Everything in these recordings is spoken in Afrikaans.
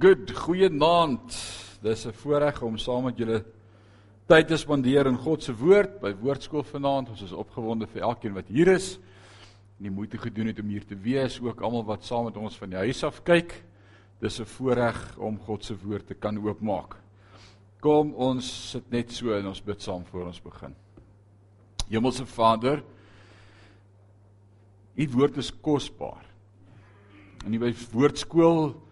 Good, goeienaand. Dis 'n voorreg om saam met julle tyd te spandeer in God se woord by Woordskool vanaand. Ons is opgewonde vir elkeen wat hier is en die moeite gedoen het om hier te wees, ook almal wat saam met ons van die huis af kyk. Dis 'n voorreg om God se woord te kan oopmaak. Kom ons sit net so en ons bid saam voor ons begin. Hemelse Vader, U woord is kosbaar. En die woordskool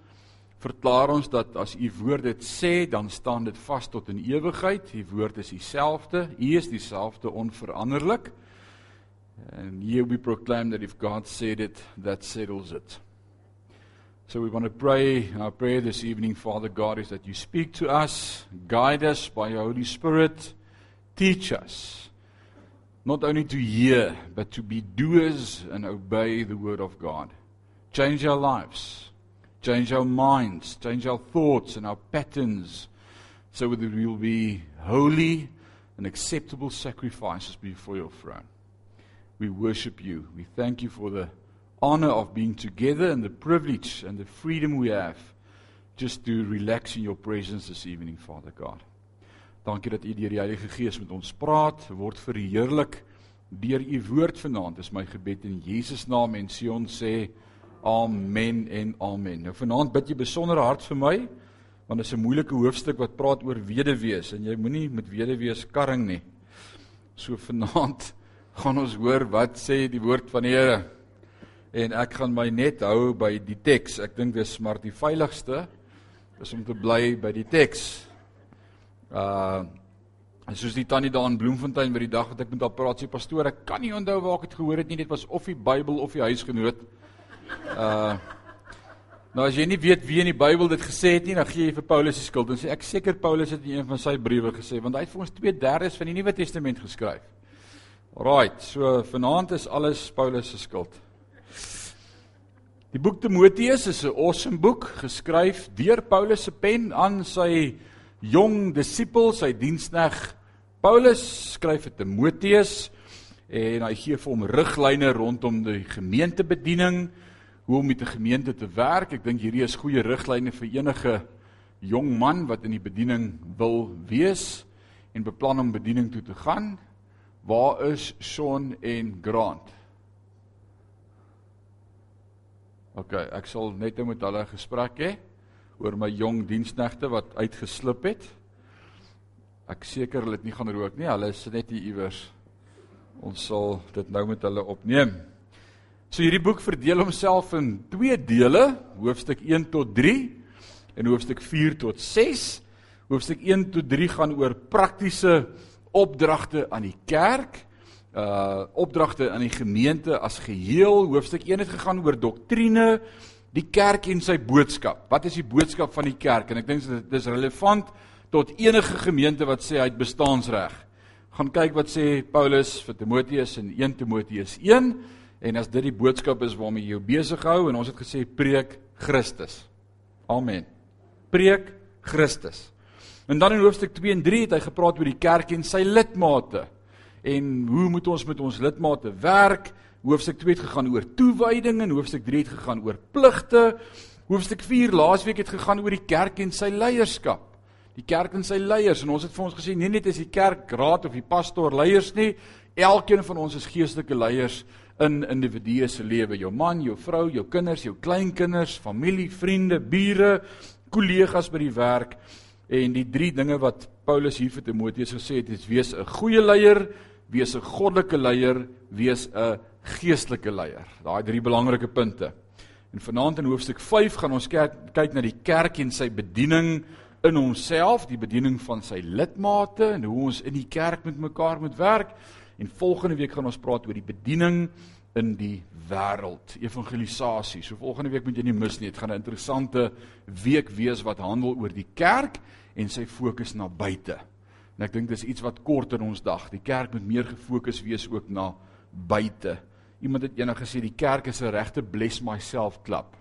verklaar ons dat as u woord dit sê, dan staan dit vas tot in ewigheid. U woord is dieselfde. U is dieselfde onveranderlik. And here we proclaim that if God said it, that settles it. So we want to pray, our prayer this evening, Father God, is that you speak to us, guide us by your Holy Spirit, teach us, not only to hear, but to be doers and obey the word of God. Change our lives change our minds, change our thoughts and our patterns, so that we will be holy and acceptable sacrifices before your throne. We worship you. We thank you for the honor of being together and the privilege and the freedom we have just to relax in your presence this evening, Father God. Dankie dat U deur die Heilige Gees met ons praat, word verheerlik deur U woord vanaand. Dis my gebed in Jesus naam en Sion sê Amen en amen. Nou vanaand bid jy besonder hard vir my want dit is 'n moeilike hoofstuk wat praat oor weduwees en jy moenie met weduwees karring nie. So vanaand gaan ons hoor wat sê die woord van die Here. En ek gaan my net hou by die teks. Ek dink dis maar die veiligste is om te bly by die teks. Uh en soos die tannie daar in Bloemfontein by die dag wat ek met haar praat, sê pastoor, ek kan nie onthou waar ek dit gehoor het nie. Dit was of die Bybel of die huisgenoot. Uh Nou as jy nie weet wie in die Bybel dit gesê het nie, dan gee jy vir Paulus die skuld. Dan sê ek seker Paulus het in een van sy briewe gesê want hy het vir ons 2/3 van die Nuwe Testament geskryf. Right, so vanaand is alles Paulus se skuld. Die boek Timoteus is 'n awesome boek geskryf deur Paulus se pen aan sy jong disipel, sy dienskneg Paulus skryf vir Timoteus en hy gee vir hom riglyne rondom die gemeentebediening hoe om met 'n gemeente te werk. Ek dink hierdie is goeie riglyne vir enige jong man wat in die bediening wil wees en beplan om bediening toe te gaan. Waar is Sean en Grant? OK, ek sal net nou met hulle gesprek hê oor my jong diensknegte wat uitgeslip het. Ek seker hulle het nie gaan rook nie. Hulle is net hier iewers. Ons sal dit nou met hulle opneem. So hierdie boek verdeel homself in twee dele, hoofstuk 1 tot 3 en hoofstuk 4 tot 6. Hoofstuk 1 tot 3 gaan oor praktiese opdragte aan die kerk, uh opdragte aan die gemeente as geheel. Hoofstuk 1 het gegaan oor doktrine, die kerk en sy boodskap. Wat is die boodskap van die kerk? En ek dink dit is relevant tot enige gemeente wat sê hy het bestaansreg. Gaan kyk wat sê Paulus vir Timoteus in 1 Timoteus 1 En as dit die boodskap is waarmee jy besig hou en ons het gesê preek Christus. Amen. Preek Christus. En dan in hoofstuk 2 en 3 het hy gepraat oor die kerk en sy lidmate. En hoe moet ons met ons lidmate werk? Hoofstuk 2 het gegaan oor toewyding en hoofstuk 3 het gegaan oor pligte. Hoofstuk 4 laasweek het gegaan oor die kerk en sy leierskap. Die kerk en sy leiers en ons het vir ons gesê nie net is die kerk raad of die pastoor leiers nie, elkeen van ons is geestelike leiers in individue se lewe, jou man, jou vrou, jou kinders, jou kleinkinders, familie, vriende, bure, kollegas by die werk en die drie dinge wat Paulus hier vir Timoteus gesê het, is wees 'n goeie leier, wees 'n goddelike leier, wees 'n geestelike leier. Daai drie belangrike punte. En vanaand in hoofstuk 5 gaan ons kyk, kyk na die kerk en sy bediening in homself, die bediening van sy lidmate en hoe ons in die kerk met mekaar moet werk. En volgende week gaan ons praat oor die bediening in die wêreld, evangelisasie. So volgende week moet jy nie mis nie. Dit gaan 'n interessante week wees wat handel oor die kerk en sy fokus na buite. En ek dink dis iets wat kort in ons dag. Die kerk moet meer gefokus wees ook na buite. Iemand het eendag gesê die kerk is 'n regte bless myself klub.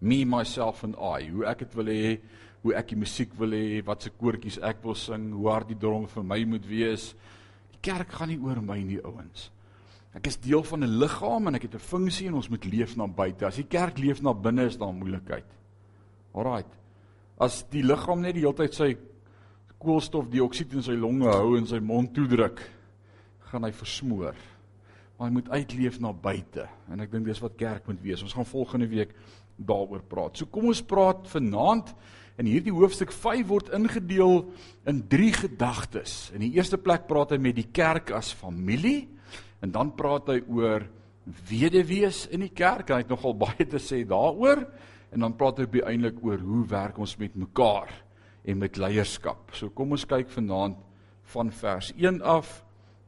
Me myself and I. Hoe ek dit wil hê, hoe ek die musiek wil hê, wat se koortjies ek wil sing, hoe hard die drom vir my moet wees kerk gaan nie oor my nie, ouens. Ek is deel van 'n liggaam en ek het 'n funksie en ons moet leef na buite. As die kerk leef na binne is daar moeilikheid. Alraight. As die liggaam net die hele tyd sy koolstofdioksied in sy longe hou en sy mond toedruk, gaan hy versmoor. Maar hy moet uitleef na buite en ek dink dis wat kerk moet wees. Ons gaan volgende week daaroor praat. So kom ons praat vanaand in hierdie hoofstuk 5 word ingedeel in drie gedagtes. In die eerste plek praat hy met die kerk as familie en dan praat hy oor weduwees in die kerk. Hy het nogal baie te sê daaroor en dan praat hy eintlik oor hoe werk ons met mekaar en met leierskap. So kom ons kyk vanaand van vers 1 af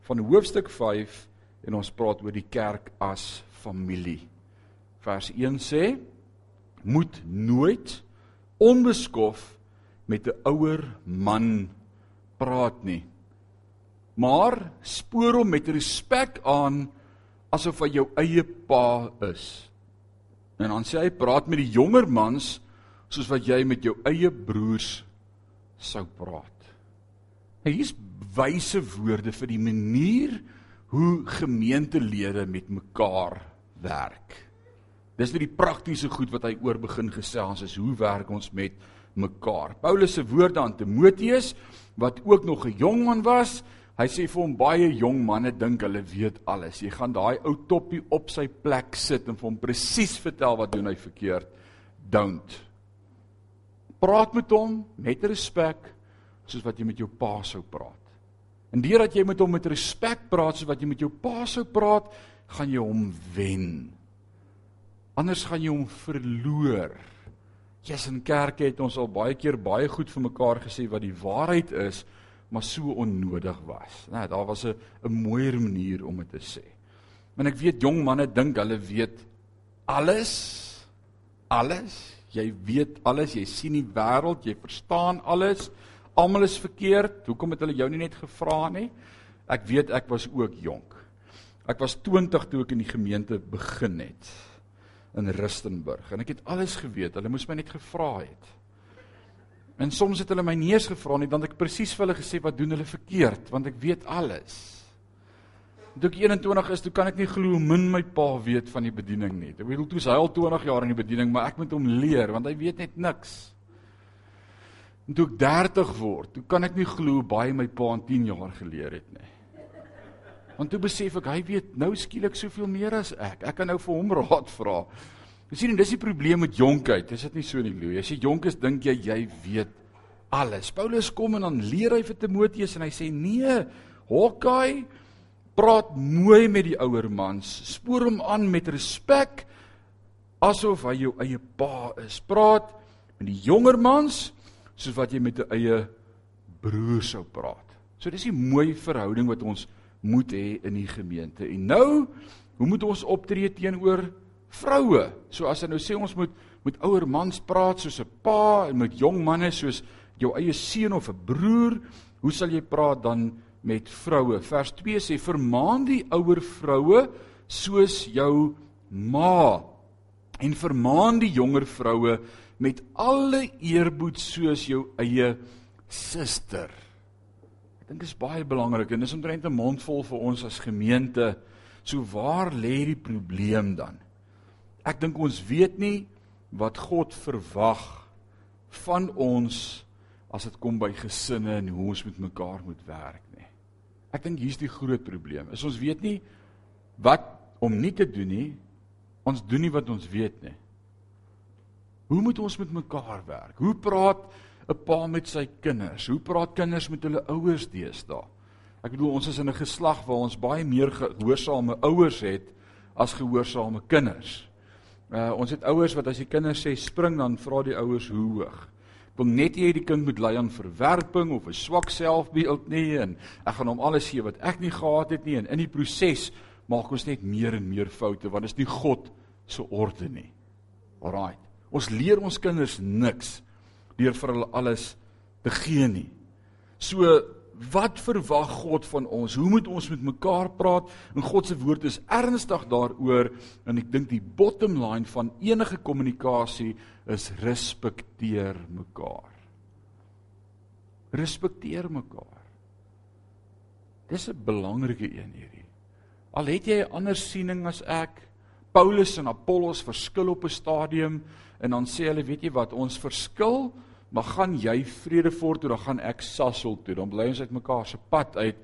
van hoofstuk 5 en ons praat oor die kerk as familie. Vers 1 sê moet nooit onbeskof met 'n ouer man praat nie. Maar spoor hom met respek aan asof hy jou eie pa is. En dan sê hy praat met die jonger mans soos wat jy met jou eie broers sou praat. Hier's wyse woorde vir die manier hoe gemeentelede met mekaar werk. Dis vir die praktiese goed wat hy oor begin gesels is hoe werk ons met mekaar. Paulus se woorde aan Timoteus wat ook nog 'n jong man was, hy sê vir hom baie jong manne dink hulle weet alles. Jy gaan daai ou toppie op sy plek sit en vir hom presies vertel wat doen hy verkeerd. Don't. Praat met hom met respek soos wat jy met jou pa sou praat. En deurdat jy met hom met respek praat soos wat jy met jou pa sou praat, gaan jy hom wen. Anders gaan jy hom verloor. Jesus in kerke het ons al baie keer baie goed vir mekaar gesê wat die waarheid is, maar so onnodig was. Nee, daar was 'n 'n mooier manier om dit te sê. En ek weet jong manne dink hulle weet alles. Alles. Jy weet alles, jy sien die wêreld, jy verstaan alles. Almal is verkeerd. Hoekom het hulle jou nie net gevra nie? Ek weet ek was ook jonk. Ek was 20 toe ek in die gemeente begin het in Rustenburg en ek het alles geweet. Hulle moes my net gevra het. En soms het hulle my eens gevra nie, dan het ek presies vir hulle gesê wat doen hulle verkeerd, want ek weet alles. Toe ek 21 is, toe kan ek nie glo min my pa weet van die bediening nie. Ek bedoel, toe hy al 20 jaar in die bediening, maar ek moet hom leer want hy weet net niks. En toe ek 30 word, toe kan ek nie glo baie my pa in 10 jaar geleer het nie. Want toe besef ek hy weet nou skielik soveel meer as ek. Ek kan nou vir hom raad vra. Jy sien, dis die probleem met jonkheid. Is dit nie so nie, Louw? As jy jonk is, dink jy jy weet alles. Paulus kom en dan leer hy vir Timoteus en hy sê: "Nee, Hokkai, praat mooi met die ouer mans. Spoor hom aan met respek asof hy jou eie pa is. Praat met die jonger mans soos wat jy met 'n eie broer sou praat." So dis 'n mooi verhouding wat ons moet hê in die gemeente. En nou, hoe moet ons optree teenoor vroue? So as hy nou sê ons moet met ouer mans praat soos 'n pa en met jong manne soos jou eie seun of 'n broer, hoe sal jy praat dan met vroue? Vers 2 sê vermaan die ouer vroue soos jou ma en vermaan die jonger vroue met alle eerbied soos jou eie suster dink is baie belangrik en dis omtrent 'n mondvol vir ons as gemeente. So waar lê die probleem dan? Ek dink ons weet nie wat God verwag van ons as dit kom by gesinne en hoe ons met mekaar moet werk nie. Ek dink hier's die groot probleem. Is ons weet nie wat om nie te doen nie. Ons doen nie wat ons weet nie. Hoe moet ons met mekaar werk? Hoe praat 'n pa met sy kinders? Hoe praat kinders met hulle ouers deesdae? Ek bedoel ons is in 'n geslag waar ons baie meer gehoorsame ouers het as gehoorsame kinders. Uh ons het ouers wat as die kinders sê spring dan vra die ouers hoe hoog. Ek wil net hê die kind moet lei aan verwerping of 'n swak selfbeeld nie en ek gaan hom alles gee wat ek nie gehad het nie en in die proses maak ons net meer en meer foute want dit is nie God se orde nie. Alraai. Ons leer ons kinders niks deur vir hulle alles te gee nie. So wat verwag God van ons? Hoe moet ons met mekaar praat? En God se woord is ernstig daaroor en ek dink die bottom line van enige kommunikasie is respekteer mekaar. Respekteer mekaar. Dis 'n belangrike een hierdie. Al het jy 'n ander siening as ek, Paulus en Apollos verskil op 'n stadium en dan sê hulle, weet jy wat, ons verskil, maar gaan jy Vredefort toe, dan gaan ek Sasol toe. Dan bly ons uit mekaar se pad uit,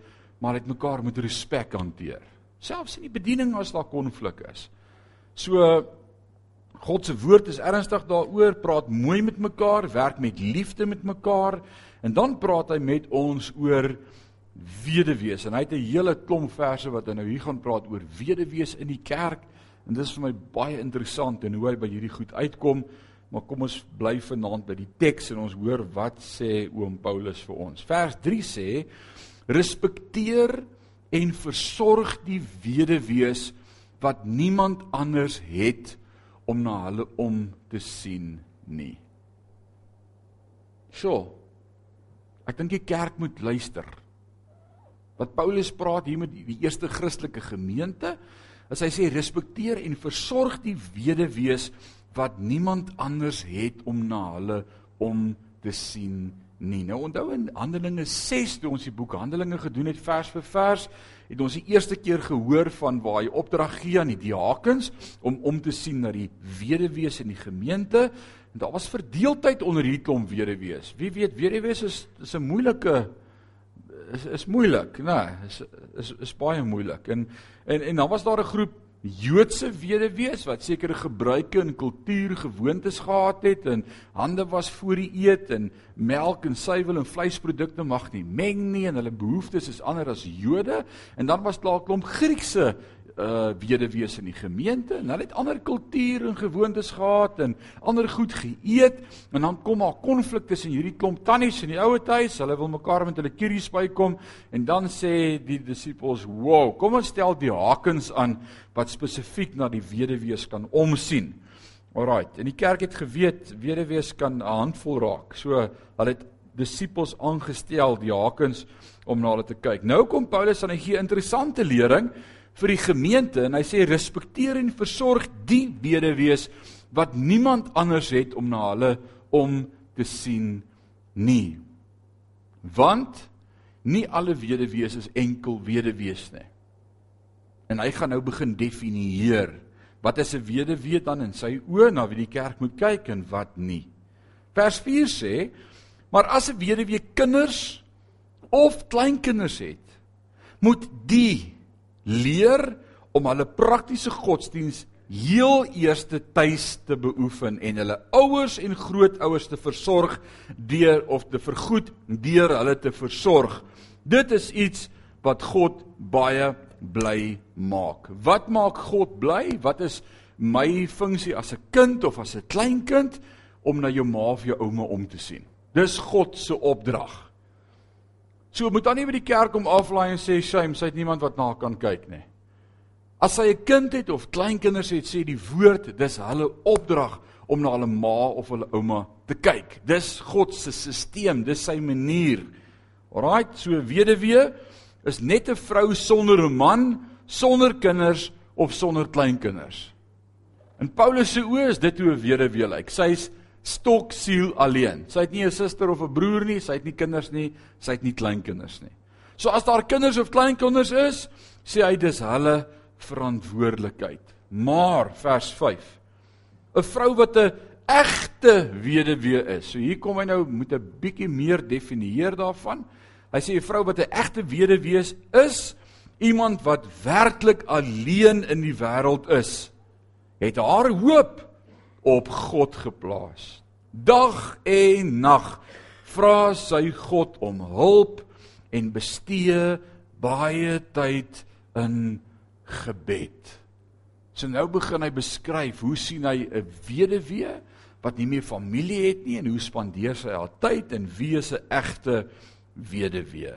maar uit mekaar met respek hanteer. Selfs in die bediening as daar konflik is. So God se woord is ernstig daaroor, praat mooi met mekaar, werk met liefde met mekaar en dan praat hy met ons oor weduwees en hy het 'n hele klomp verse wat hy nou hier gaan praat oor weduwees in die kerk en dit is vir my baie interessant en hoe hy by hierdie goed uitkom maar kom ons bly vanaand by die teks en ons hoor wat sê oom Paulus vir ons vers 3 sê respekteer en versorg die weduwees wat niemand anders het om na hulle om te sien nie. So. Ek dink die kerk moet luister. Wat Paulus praat hier met die eerste Christelike gemeente, as hy sê respekteer en versorg die weduwees wat niemand anders het om na hulle om te sien nie. Nou onthou in Handelinge 6 toe ons die boek Handelinge gedoen het vers vir vers, het ons die eerste keer gehoor van waar hy opdrag gee aan die diakens om om te sien na die weduwees in die gemeente. En daar was verdeeldheid onder hierdie klomp weduwees. Wie weet, weduwees is is 'n moeilike is is moeilik, né? Nee, is is is baie moeilik. En en en dan was daar 'n groep Joodse weduwees wat sekere gebruike en kultuurgewoontes gehad het en hande was voor die eet en melk en suiwel en vleisprodukte mag nie meng nie en hulle behoeftes is anders as Jode. En dan was daar 'n klomp Griekse uh weduwees in die gemeente en hulle het ander kultuur en gewoontes gehad en ander goed geëet. En dan kom daar konflik tussen hierdie klomp tannies in die ouer huis. Hulle wil mekaar met hulle kieries bykom en dan sê die disippels wow kom ons stel die hakens aan wat spesifiek na die weduwees kan omsien. Alrite en die kerk het geweet weduwees kan 'n handvol raak. So hulle het disippels aangestel die hakens om na hulle te kyk. Nou kom Paulus aan 'n interessante lering vir die gemeente en hy sê respekteer en versorg die weduwees wat niemand anders het om na hulle om te sien nie. Want nie alle weduwees is enkel weduwees nie. En hy gaan nou begin definieer wat is 'n weduwee dan in sy oë na wie die kerk moet kyk en wat nie. Vers 4 sê: Maar as 'n weduwee kinders of kleinkinders het, moet die leer om hulle praktiese godsdiens heel eerste tuis te beoefen en hulle ouers en grootouers te versorg deur of te vergoed deur hulle te versorg. Dit is iets wat God baie bly maak. Wat maak God bly? Wat is my funksie as 'n kind of as 'n kleinkind om na jou ma of jou ouma om te sien? Dis God se opdrag. So moet dan nie by die kerk om aflaai en sê shame, sy het niemand wat na kan kyk nie. As sy 'n kind het of kleinkinders het, sê die woord, dis hulle opdrag om na hulle ma of hulle ouma te kyk. Dis God se stelsel, dis sy manier. Alraait, so weduwee is net 'n vrou sonder 'n man, sonder kinders of sonder kleinkinders. In Paulus se oë is dit hoe weduwee lyk. Sy's stok siel alleen. Sy het nie 'n suster of 'n broer nie, sy het nie kinders nie, sy het nie kleinkinders nie. So as daar kinders of kleinkinders is, sê hy dis hulle verantwoordelikheid. Maar vers 5. 'n Vrou wat 'n egte weduwee is. So hier kom hy nou met 'n bietjie meer definieer daarvan. Hy sê 'n vrou wat 'n egte weduwee is, is iemand wat werklik alleen in die wêreld is. Het haar hoop op God geplaas. Dag en nag vra sy God om hulp en bestee baie tyd in gebed. So nou begin hy beskryf hoe sien hy 'n weduwee wat nie meer familie het nie en hoe spandeer sy haar tyd en wie is 'n egte weduwee.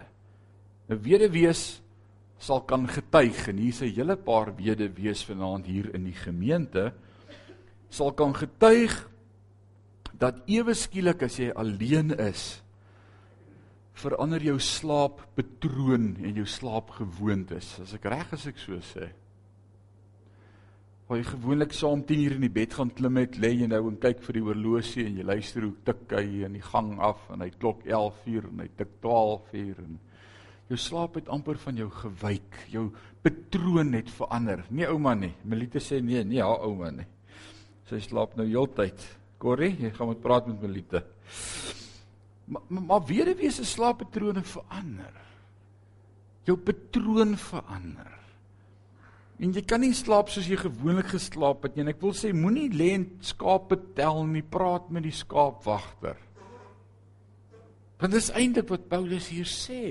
'n Weduwees sal kan getuig en hier's 'n hele paar weduwees vanaand hier in die gemeente sal kan getuig dat ewe skielik as jy alleen is verander jou slaappatroon en jou slaapgewoontes as ek reg as ek so sê waar jy gewoonlik saam 10 uur in die bed gaan klim het lê jy nou en kyk vir die horlosie en jy luister hoe tik hy in die gang af en hy klok 11 uur en hy tik 12 uur en Jou slaap het amper van jou gewyk. Jou patroon het verander. Nee ouma nie. Melite sê nee, nie haar ouma nie. Sy slaap nou heeltyd. Corrie, jy gaan met praat met Melite. Maar maar, maar weduwee se slaappatrone verander. Jou patroon verander. En jy kan nie slaap soos jy gewoonlik geslaap het nie. En ek wil sê moenie lê en skape tel nie. Praat met die skaapwagter. Want dis eintlik wat Paulus hier sê.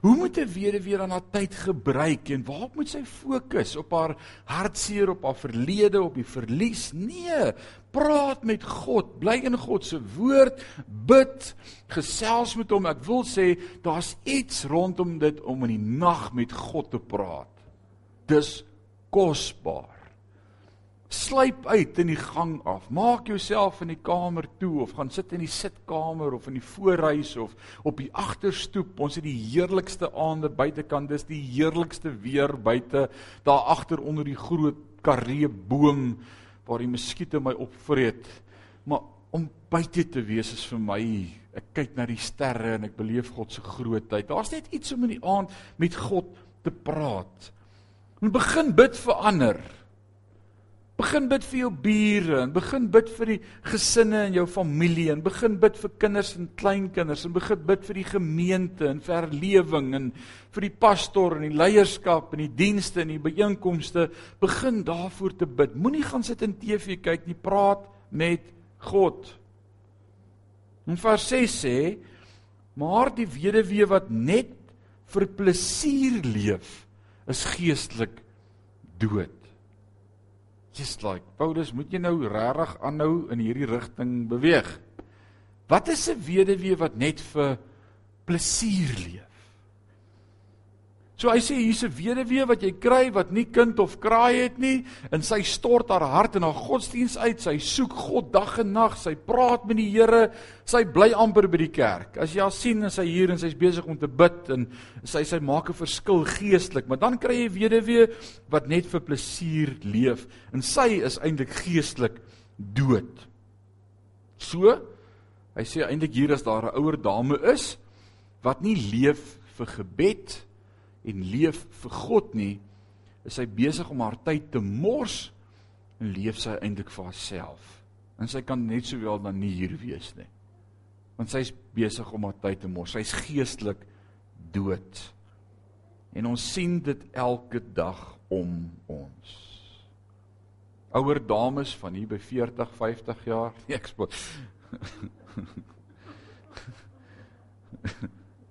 Hoe moet 'n weduwee dan haar tyd gebruik en waarop moet sy fokus? Op haar hartseer, op haar verlede, op die verlies? Nee, praat met God, bly in God se woord, bid, gesels met hom. Ek wil sê daar's iets rondom dit om in die nag met God te praat. Dis kosbaar. Sluip uit in die gang af. Maak jouself in die kamer toe of gaan sit in die sitkamer of in die voorhuis of op die agterstoep. Ons het die heerlikste aande buitekant. Dis die heerlikste weer buite daar agter onder die groot karee boom waar die muskiete my opvreet. Maar om buite te wees is vir my ek kyk na die sterre en ek beleef God se grootheid. Daar's net iets om in die aand met God te praat. En begin bid vir ander. Begin bid vir jou bure en begin bid vir die gesinne in jou familie en begin bid vir kinders en kleinkinders en begin bid vir die gemeente en vir herlewing en vir die pastoor en die leierskap en die dienste en die byeenkomste begin daarvoor te bid. Moenie gaan sit en TV kyk nie, praat met God. In vers 6 sê: "Maar die weduwee wat net vir plesier leef, is geestelik dood." Just like Paulus, moet jy nou regtig aanhou in hierdie rigting beweeg? Wat is 'n weduwee wat net vir plesier leef? So hy sê hier's 'n weduwee wat jy kry wat nie kind of kraai het nie en sy stort haar hart in haar godsdiens uit. Sy soek God dag en nag. Sy praat met die Here. Sy bly amper by die kerk. As jy haar sien en sy hier en sy's besig om te bid en sy sy maak 'n verskil geestelik, maar dan kry jy weduwee wat net vir plesier leef en sy is eintlik geestelik dood. So hy sê eintlik hier as daar 'n ouer dame is wat nie leef vir gebed nie en leef vir God nie, is sy besig om haar tyd te mors en leef sy eintlik vir haarself. En sy kan net sowel dan nie hier wees nie. Want sy's besig om haar tyd te mors. Sy's geestelik dood. En ons sien dit elke dag om ons. Ouer dames van hier by 40, 50 jaar, nee, ek spot.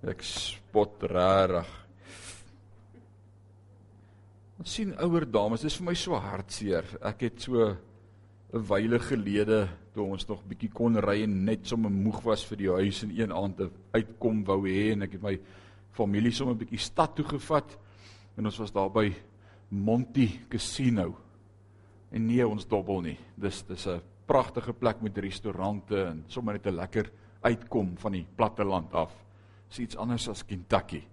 ek spot rarig. Ons sien ouer dames, dis vir my so hartseer. Ek het so 'n wyle gelede toe ons nog bietjie kon ry en net sommer moeg was vir die huis en een aand uitkom wou hê en ek het my familie sommer bietjie stad toe gevat en ons was daar by Monty Casino. En nee, ons dobbel nie. Dis dis 'n pragtige plek met restaurante en sommer net 'n lekker uitkom van die platte land af. Dis iets anders as Kentucky.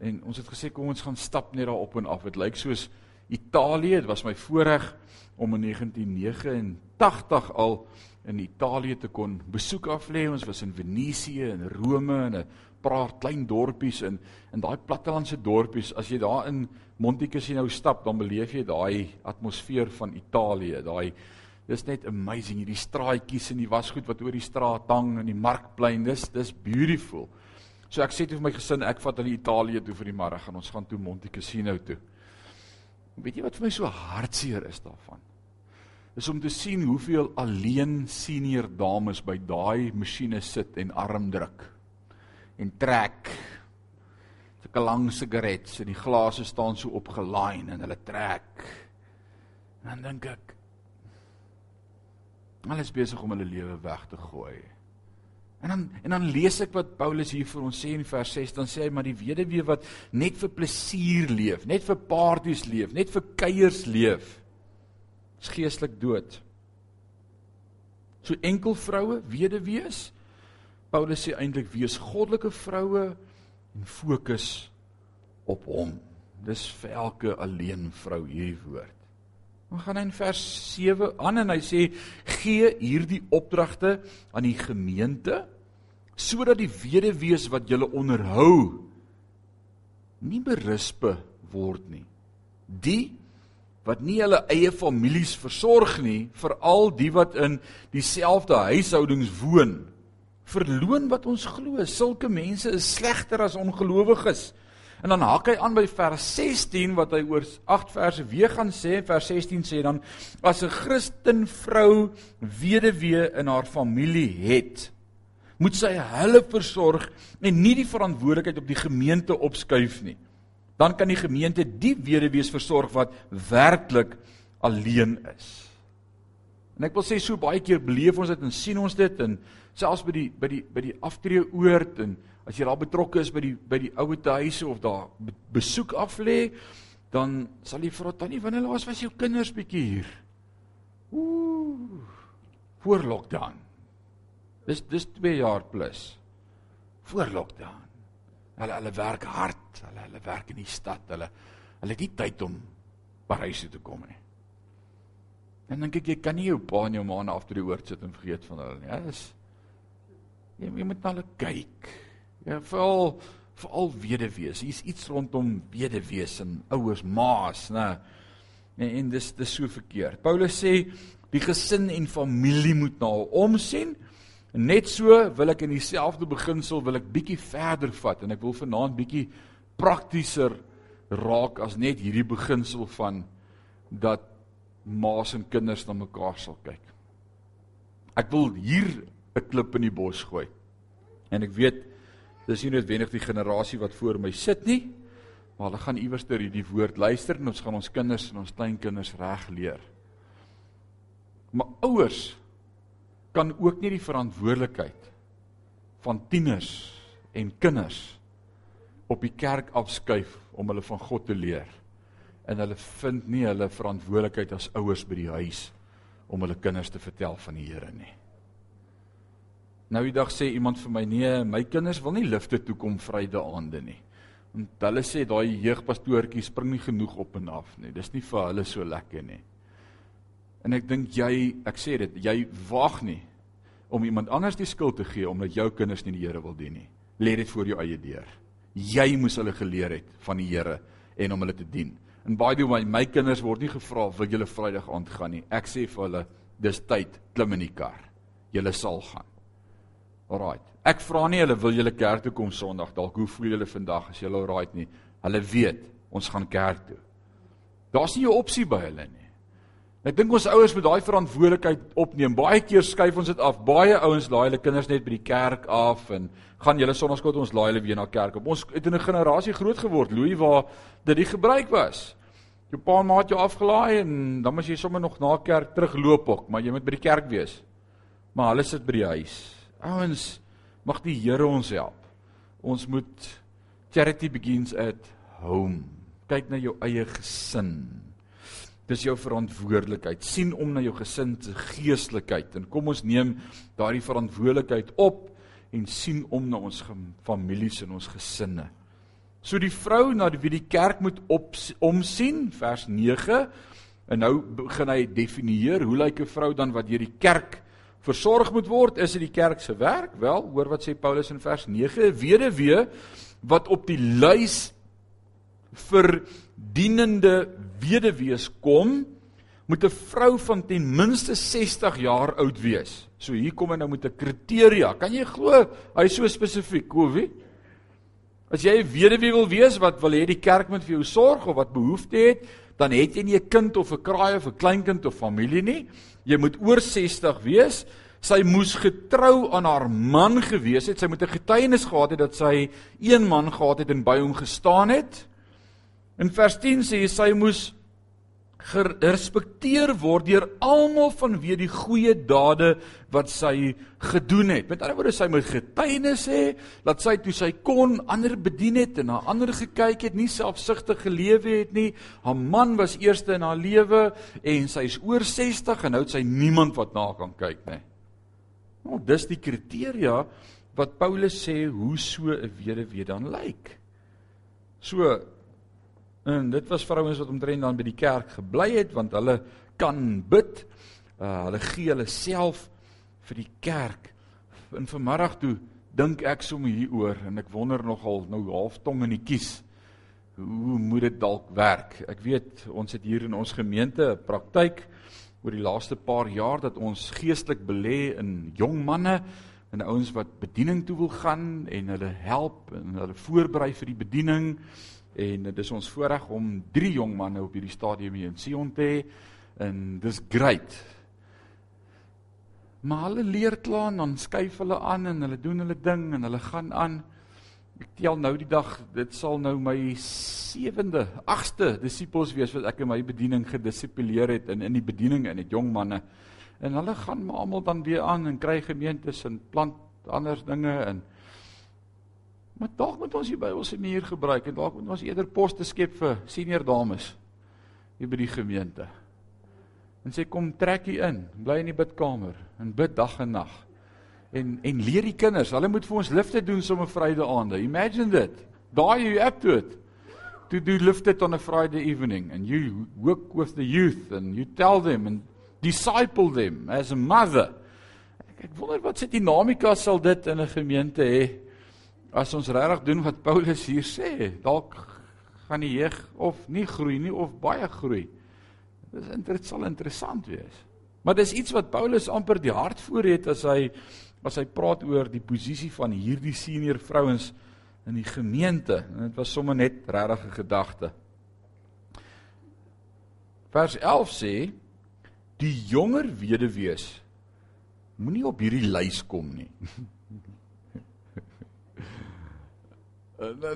En ons het gesê kom ons gaan stap net daar op en af. Dit lyk soos Italië. Dit was my voorreg om in 1989 al in Italië te kon besoek af lê. Ons was in Venesië en Rome en 'n paar klein dorpies in in daai plattelandse dorpies. As jy daar in Monte Cassino stap, dan beleef jy daai atmosfeer van Italië. Daai dis net amazing hierdie straatjies en die wasgoed wat oor die straat hang en die markplein. Dis dis beautiful. So ek sê toe vir my gesin, ek vat hulle Italië toe vir die middag en ons gaan toe Monte Cassino toe. Weet jy wat vir my so hartseer is daarvan? Is om te sien hoeveel alleen senior dames by daai masjiene sit en arm druk en trek. Sulke lang sigarette en die glase staan so opgelaai en hulle trek. En dan dink ek alles besig om hulle lewe weg te gooi. En dan en dan lees ek wat Paulus hier vir ons sê in vers 6, dan sê hy maar die weduwee wat net vir plesier leef, net vir partytjies leef, net vir kuiers leef, is geestelik dood. So enkel vroue, weduwees. Paulus sê eintlik wees goddelike vroue en fokus op hom. Dis vir elke alleen vrou hierdie woord. Dan gaan hy in vers 7 aan en hy sê gee hierdie opdragte aan die gemeente sodat die weduwees wat julle onderhou nie berispe word nie. Die wat nie hulle eie families versorg nie, veral die wat in dieselfde huishoudings woon. Verloon wat ons glo, sulke mense is slegter as ongelowiges. En dan haak hy aan by vers 16 wat hy oor 8 verse weer gaan sê. Vers 16 sê dan as 'n Christen vrou weduwee in haar familie het, moet sy hulle versorg en nie die verantwoordelikheid op die gemeente opskuif nie. Dan kan die gemeente die weduwees versorg wat werklik alleen is. En ek wil sê so baie keer beleef ons dit en sien ons dit en selfs by die by die by die aftreeoord en As jy daar betrokke is by die by die ouete huise of daar besoek af lê, dan sal jy vra tannie, wanneer laas was jou kinders bietjie hier? Ooh. Voor lockdown. Dis dis 2 jaar plus. Voor lockdown. Hulle hulle werk hard, hulle hulle werk in die stad, hulle hulle het nie tyd om Parys toe te kom nie. En dan kyk jy kan nie jou pa en jou ma na af toe die oord sit en vergeet van hulle nie. Dis jy, jy moet na hulle kyk. Ja, veral veral weduwees. Hier's iets rondom weduwees en ouers, ma's, né? En, en dis dis so verkeerd. Paulus sê die gesin en familie moet na hom omsien. Net so wil ek in dieselfde beginsel wil ek bietjie verder vat en ek wil vanaand bietjie praktischer raak as net hierdie beginsel van dat ma's en kinders na mekaar sal kyk. Ek wil hier 'n klip in die bos gooi. En ek weet Dis nie noodwendig die generasie wat voor my sit nie, maar hulle gaan iewers ter hierdie woord luister en ons gaan ons kinders en ons kleinkinders reg leer. Maar ouers kan ook nie die verantwoordelikheid van tieners en kinders op die kerk afskuif om hulle van God te leer. En hulle vind nie hulle verantwoordelikheid as ouers by die huis om hulle kinders te vertel van die Here nie. Nou die dag sê iemand vir my nee, my kinders wil nie lifte toe kom Vrydag aande nie. Want hulle sê daai jeugpastoortjie spring nie genoeg op en af nie. Dis nie vir hulle so lekker nie. En ek dink jy, ek sê dit, jy wag nie om iemand anders die skuld te gee omdat jou kinders nie die Here wil dien nie. Lê dit voor jou eie deur. Jy moes hulle geleer het van die Here en om hulle te dien. En by the way, my kinders word nie gevra wil julle Vrydag aand gaan nie. Ek sê vir hulle, dis tyd, klim in die kar. Julle sal gaan. Alraait. Ek vra nie hulle wil julle kerk toe kom Sondag dalk hoe voel julle vandag as julle alraait nie. Hulle weet ons gaan kerk toe. Daar's nie 'n opsie by hulle nie. Ek dink ons ouers moet daai verantwoordelikheid opneem. Baie keer skuif ons dit af. Baie ouens laai hulle kinders net by die kerk af en gaan julle Sondagskool ons laai hulle weer na kerk op. Ons het in 'n generasie groot geword, Louis, waar dit die gebruik was. Jou pa en ma het jou afgelaai en dan moet jy sommer nog na kerk terugloop ook, maar jy moet by die kerk wees. Maar hulle sit by die huis. Ouens, mag die Here ons help. Ons moet charity begins at home. Kyk na jou eie gesin. Dis jou verantwoordelikheid. sien om na jou gesin se geestelikheid en kom ons neem daardie verantwoordelikheid op en sien om na ons families en ons gesinne. So die vrou na wie die kerk moet op omsien vers 9 en nou begin hy definieer hoe lyk 'n vrou dan wat deur die kerk versorg moet word, is dit die kerk se werk? Wel, hoor wat sê Paulus in vers 9, weduwee wat op die lys vir dienende weduwees kom, moet 'n vrou van ten minste 60 jaar oud wees. So hier kom hy nou met 'n kriteria. Kan jy glo? Hy so spesifiek, Kowie. As jy 'n weduwee wil wees wat wil hê die kerk moet vir jou sorg of wat behoefte het, dan het jy nie 'n kind of 'n kraai of 'n kleinkind of familie nie. Jy moet oor 60 wees. Sy moes getrou aan haar man gewees het. Sy moet 'n getuienis gehad het dat sy een man gehad het en by hom gestaan het. In vers 10 sê hy sy moes gerespekteer word deur almal vanweë die goeie dade wat sy gedoen het. Met ander woorde, sy moet getuienis hê dat sy toe sy kon ander bedien het en na ander gekyk het, nie selfsugtig gelewe het nie. Haar man was eerste in haar lewe en sy is oor 60 en nou het sy niemand wat na kan kyk nie. Nou, dis die kriteria wat Paulus sê hoe so 'n weduwee dan lyk. So En dit was vrouens wat omtrent dan by die kerk gebly het want hulle kan bid. Uh, hulle gee hulle self vir die kerk. In vanmiddag toe dink ek sommer hieroor en ek wonder nogal nou half tong in die kies. hoe moet dit dalk werk? Ek weet ons het hier in ons gemeente 'n praktyk oor die laaste paar jaar dat ons geestelik belê in jong manne en ouens wat bediening toe wil gaan en hulle help en hulle voorberei vir die bediening en dit is ons voorreg om drie jong manne op hierdie stadium hier in Sion te hê en dis great. Maar hulle leer klaar en dan skuif hulle aan en hulle doen hulle ding en hulle gaan aan. Ek tel nou die dag, dit sal nou my 7de, 8ste disippels wees wat ek in my bediening gedissiplineer het in in die bediening in dit jong manne. En hulle gaan maar almal dan weer aan en kry gemeentes en plant ander dinge en maar dalk moet ons die Bybelse manier gebruik en dalk moet ons eerder poste skep vir senior dames hier by die gemeente. En sê kom trek hier in, bly in die bidkamer en bid dag en nag en en leer die kinders. Hulle moet vir ons lifte doen sommer Vrydag aande. Imagine dit. Daai you up to it. To do lifted on a Friday evening and you work with the youth and you tell them and disciple them as a mother. Ek, ek wonder wat se dinamika sal dit in 'n gemeente hê as ons regtig doen wat Paulus hier sê. Dalk gaan die jeug of nie groei nie of baie groei. Dit sal interessant wees. Maar dis iets wat Paulus amper die hart voor het as hy as hy praat oor die posisie van hierdie senior vrouens in die gemeente. En dit was sommer net regtig 'n gedagte. Vers 11 sê die jonger weduwees moenie op hierdie lys kom nie.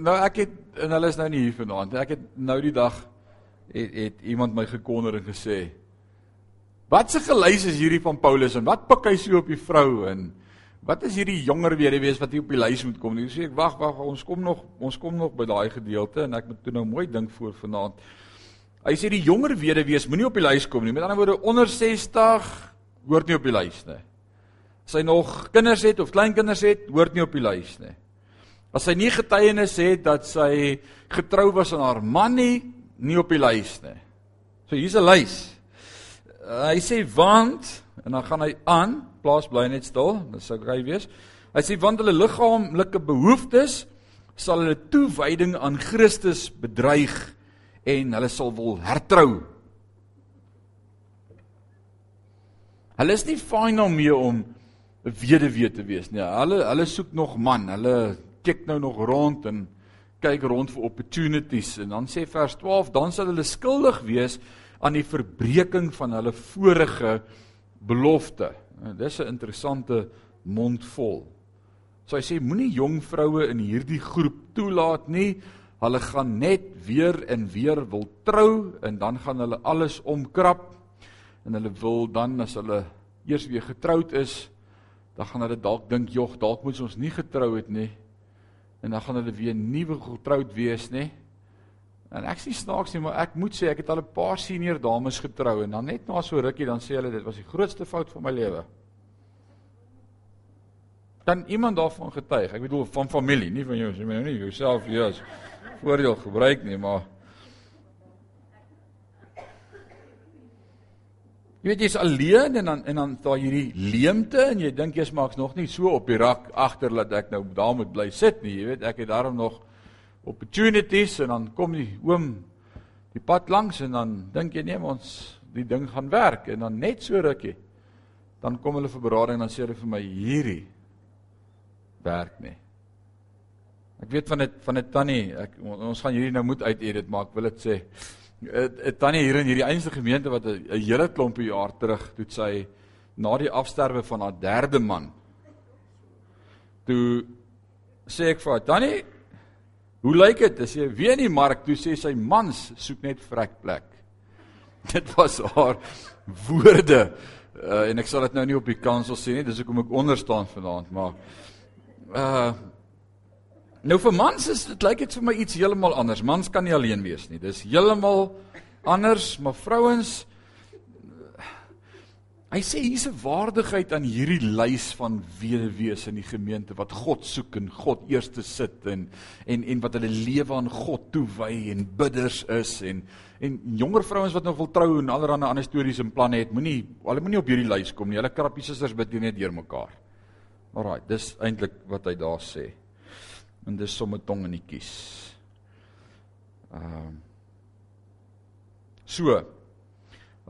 nou ek het en hulle is nou nie hier vanaand. Ek het nou die dag het, het iemand my gekonder en gesê Wat se gelys is hierdie van Paulus en wat pik hy so op die vrou en Wat is hierdie jonger weduwees wat hier op die lys moet kom? Ek sê ek wag, wag, ons kom nog, ons kom nog by daai gedeelte en ek moet toe nou mooi dink voor vanaand. Hy sê die jonger weduwees moenie op die lys kom nie. Met ander woorde onder 60 hoort nie op die lys nie. As hy nog kinders het of kleinkinders het, hoort nie op die lys nie. As hy nie getuienis het dat sy getrou was aan haar man nie, nie op die lys nie. So hier's 'n lys. Uh, hy sê want en dan gaan hy aan plaas bly net stil, dit sou gey wees. Hy sê want hulle liggaamlike behoeftes sal hulle toewyding aan Christus bedreig en hulle sal wil hertrou. Hulle is nie fyn om mee om 'n weduwee te wees nie. Hulle hulle soek nog man. Hulle kyk nou nog rond en kyk rond vir opportunities en dan sê vers 12 dan sal hulle skuldig wees aan die verbreeking van hulle vorige belofte. En dis 'n interessante mond vol. So hy sê moenie jong vroue in hierdie groep toelaat nie. Hulle gaan net weer en weer wil trou en dan gaan hulle alles omkrap en hulle wil dan as hulle eers weer getroud is, dan gaan hulle dalk dink, "Jog, dalk moet ons nie getrou het nie." En dan gaan hulle weer nuwe getroud wees, nê? En ek sê snaaks nie, maar ek moet sê ek het al 'n paar senior dames getrou en dan net na so rukkie dan sê hulle dit was die grootste fout van my lewe. Kan iemand daarvan getuig? Ek bedoel van familie, nie van jou, jy moet nou nie jouself hier as voordeel gebruik nie, maar Jy weet jy's alleen en dan en dan daai hierdie leemte en jy dink jy's maaks nog nie so op die rak agter dat ek nou daar moet bly sit nie. Jy weet, ek het daarom nog opportunities en dan kom die oom die pad langs en dan dink jy nee ons die ding gaan werk en dan net so rukkie dan kom hulle vir berading en dan sê hulle vir my hierdie werk nie. Ek weet van dit van 'n tannie, ek ons gaan hierdie nou moet uitedit maar ek wil dit sê. 'n Tannie hier in hierdie einste gemeente wat 'n hele klompie jaar terug toe sy na die afsterwe van haar derde man toe sê ek vir haar tannie Hoe lyk dit as jy weer in die mark toe sê sy mans soek net vrek plek? Dit was haar woorde. Uh, en ek sal dit nou nie op die kansel sê nie, dis hoekom ek onder staan vanaand, maar uh Nou vir mans is dit lyk dit vir my iets heeltemal anders. Mans kan nie alleen wees nie. Dis heeltemal anders, maar vrouens Hy sê hier's 'n waardigheid aan hierdie lys van weduwees in die gemeente wat God soek en God eerste sit en en en wat hulle lewe aan God toewy en bidders is en en jonger vrouens wat nog wil trou en allerlei ander stories en planne het, moenie hulle moenie op hierdie lys kom nie. Hulle krappie susters bid net deurmekaar. Alraai, dis eintlik wat hy daar sê. En dis sommer tong in die kies. Ehm uh, So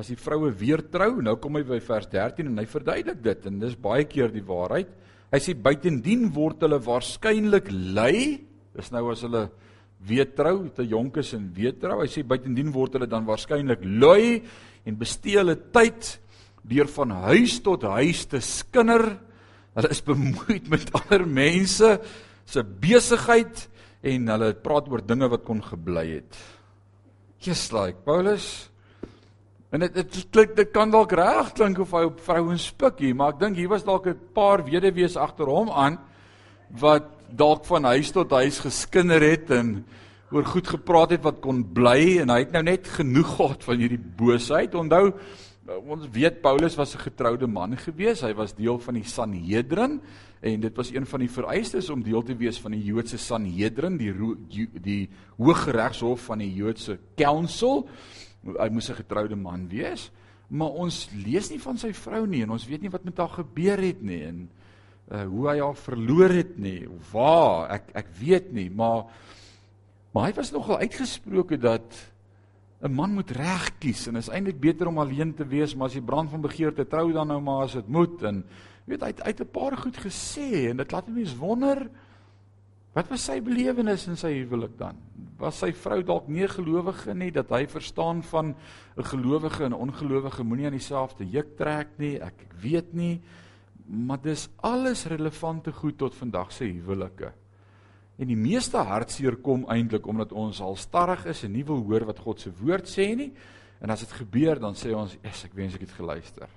as die vroue weer trou, nou kom hy by vers 13 en hy verduidelik dit en dis baie keer die waarheid. Hy sê buitendien word hulle waarskynlik lui, dis nou as hulle weer trou, te jonk is en weer trou. Hy sê buitendien word hulle dan waarskynlik lui en bestee hulle tyd deur van huis tot huis te skinder. Hulle is bemoeid met ander mense se besigheid en hulle praat oor dinge wat kon gebly het. Just like Paulus. En dit klink dit kan dalk reg klink of hy op vrouens spikkie, maar ek dink hier was dalk 'n paar weduwees agter hom aan wat dalk van huis tot huis geskinder het en oor goed gepraat het wat kon bly en hy het nou net genoeg gehad van hierdie boosheid. Onthou ons weet Paulus was 'n getroude man gewees. Hy was deel van die Sanhedrin en dit was een van die vereistes om deel te wees van die Joodse Sanhedrin, die die Hooggeregshof van die Joodse Council. Hy moes 'n getroude man wees. Maar ons lees nie van sy vrou nie en ons weet nie wat met haar gebeur het nie en uh, hoe hy haar verloor het nie. Waar? Ek ek weet nie, maar maar hy was nogal uitgesproke dat 'n man moet reg kies en is eintlik beter om alleen te wees, maar as jy brand van begeerte trou dan nou maar as dit moet en weet hy uit 'n paar goed gesê en dit laat mense wonder wat was sy belewenis in sy huwelik dan? Was sy vrou dalk nie gelowige nie dat hy verstaan van 'n gelowige en 'n ongelowige moenie aan dieselfde juk trek nie? Ek ek weet nie. Maar dis alles relevante goed tot vandag se huwelike. En die meeste hartseer kom eintlik omdat ons al starrig is en nie wil hoor wat God se woord sê nie. En as dit gebeur, dan sê ons, "Ess, ek wens ek het geluister."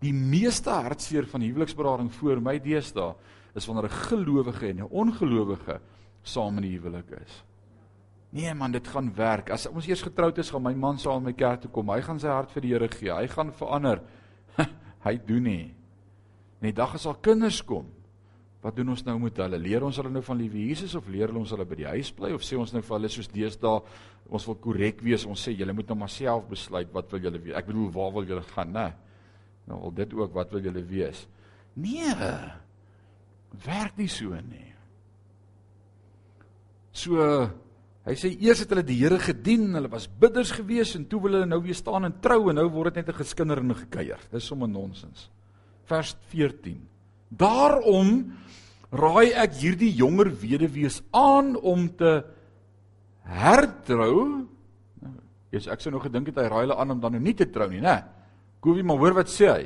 Die meeste hartseer van huweliksberading voor my deesdae is wanneer 'n gelowige en 'n ongelowige saam in die huwelik is. Nee man, dit gaan werk. As ons eers getroud is, gaan my man saam in my kerk toe kom. Hy gaan sy hart vir die Here gee. Hy gaan verander. hy doen nie. En die dag as al kinders kom, Wat doen ons nou met hulle? Leer ons hulle nou van liewe Jesus of leer ons hulle by die huis bly of sê ons nou vir hulle soos deesdae ons wil korrek wees, ons sê julle moet nou maar self besluit wat wil julle wees. Ek bedoel waar wil julle gaan, né? Nou al dit ook wat wil julle wees? Nee. Werk nie so nie. So hy sê eers het hulle die Here gedien, hulle was bidders gewees en toe wil hulle nou weer staan en trou en nou word dit net 'n geskinder en gekuier. Dis sommer nonsens. Vers 14. Daarom raai ek hierdie jonger weduwees aan om te hertrou. Jesus, ek sou nog gedink het hy raai hulle aan om dan nou nie te trou nie, né? Kowie, maar hoor wat sê hy?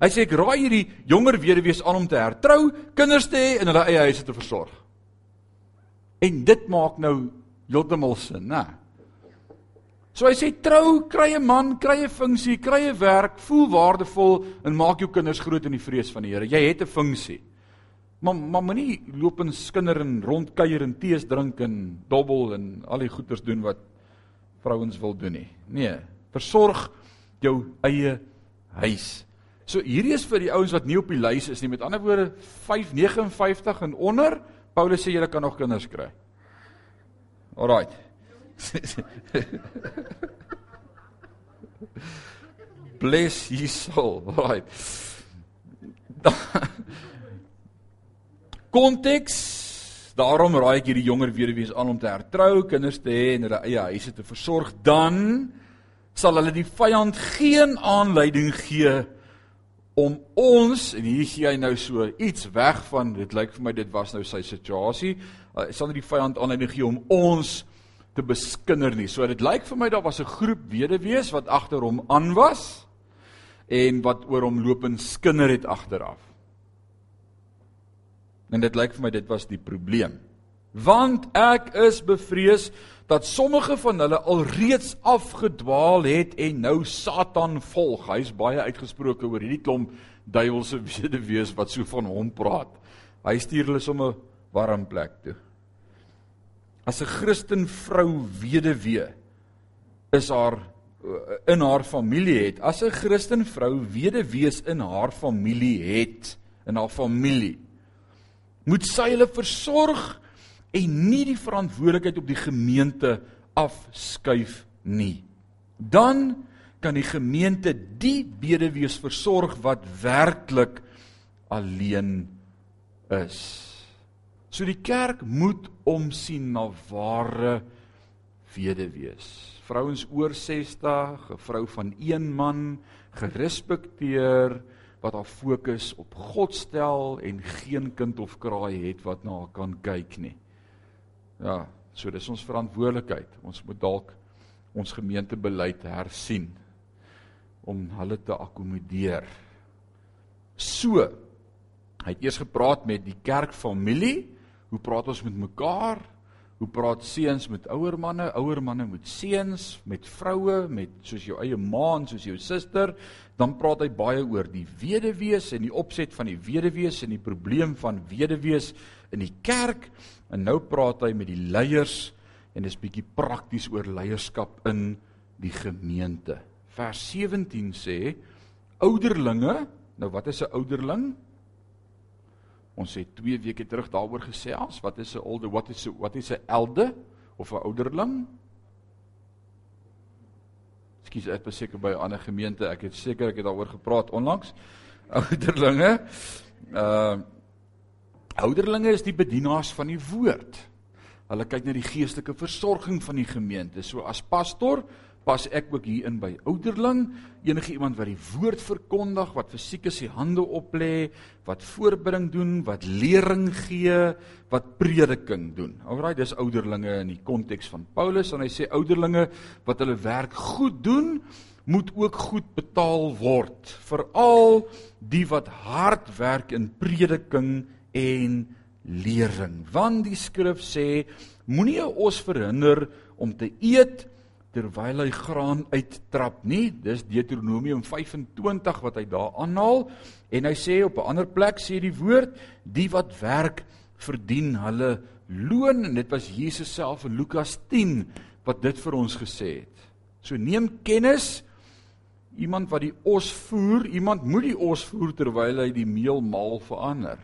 Hy sê ek raai hierdie jonger weduwees aan om te hertrou, kinders te hê en hulle eie huise te versorg. En dit maak nou heeltemal sin, né? So hy sê trou, kry 'n man, kry 'n funksie, kry 'n werk, voel waardevol en maak jou kinders groot in die vrees van die Here. Jy het 'n funksie. Maar maar moenie loop en skinder en rondkuier en tees drink en dobbel en al die goeders doen wat vrouens wil doen nie. Nee, versorg jou eie huis. So hierdie is vir die ouens wat nie op die lys is nie. Met ander woorde 559 en onder. Paulus sê jy kan nog kinders kry. Alraight. Bless his soul. Alraight. Konteks. Daarom raai ek hierdie jonger weduwees aan om te hertrou, kinders te hê en hulle eie huise te versorg. Dan sal hulle die vyand geen aanleiding gee om ons en hier gee hy nou so iets weg van dit lyk vir my dit was nou sy situasie. Uh, sal nie die vyand aanleiding gee om ons te beskinder nie. So dit lyk vir my daar was 'n groep weduwees wat agter hom aan was en wat oor hom loop en skinder het agteraf. En dit lyk vir my dit was die probleem. Want ek is bevrees dat sommige van hulle alreeds afgedwaal het en nou Satan volg. Hy's baie uitgesproke oor hierdie klomp duiwelse weduwees wat so van hom praat. Hy stuur hulle sommer warm plek toe. As 'n Christen vrou weduwee is haar in haar familie het. As 'n Christen vrou weduwees in haar familie het, in haar familie moet sy hulle versorg en nie die verantwoordelikheid op die gemeente afskuif nie. Dan kan die gemeente die bedewees versorg wat werklik alleen is. So die kerk moet omsien na ware weduwees. Vrouens oor 60, 'n vrou van een man, gerespekteer wat haar fokus op God stel en geen kind of kraai het wat na haar kan kyk nie. Ja, so dis ons verantwoordelikheid. Ons moet dalk ons gemeentebeleid hersien om hulle te akkommodeer. So, hy het eers gepraat met die kerkfamilie, hoe praat ons met mekaar? Hoe praat seuns met ouer manne, ouer manne met seuns, met vroue, met soos jou eie ma en soos jou suster, dan praat hy baie oor die weduwees en die opset van die weduwees en die probleem van weduwees in die kerk en nou praat hy met die leiers en dis bietjie prakties oor leierskap in die gemeente. Vers 17 sê ouderlinge, nou wat is 'n ouderling? Ons het 2 weke terug daaroor gesê as wat is 'n older wat is wat is 'n elde of 'n ouderling? Ekskuus, ek was seker by 'n ander gemeente. Ek het seker ek het daaroor gepraat onlangs. Ouderlinge. Uh ouderlinge is die bedienaars van die woord. Hulle kyk na die geestelike versorging van die gemeente. So as pastor pas ek ook hier in by ouderling, enige iemand wat die woord verkondig, wat vir siekes die hande oplê, wat voorbring doen, wat lering gee, wat prediking doen. Alraai, dis ouderlinge in die konteks van Paulus en hy sê ouderlinge wat hulle werk goed doen, moet ook goed betaal word, veral die wat hard werk in prediking en lering. Want die skrif sê moenie os verhinder om te eet terwyl hy graan uittrap nie. Dis Deuteronomium 25 wat hy daar aanhaal en hy sê op 'n ander plek sê die woord die wat werk verdien hulle loon en dit was Jesus self in Lukas 10 wat dit vir ons gesê het. So neem kennis iemand wat die os voer, iemand moet die os voer terwyl hy die meel maal verander.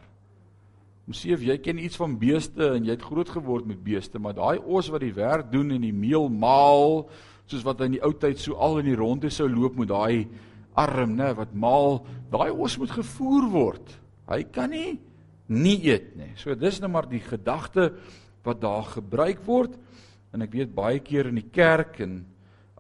Of jy ken iets van beeste en jy het groot geword met beeste, maar daai os wat die werk doen en die meel maal, soos wat in die ou tyd so al in die ronde sou loop met daai arm, nê, wat maal, daai os moet gevoer word. Hy kan nie nie eet nie. So dis nou maar die gedagte wat daar gebruik word en ek weet baie keer in die kerk en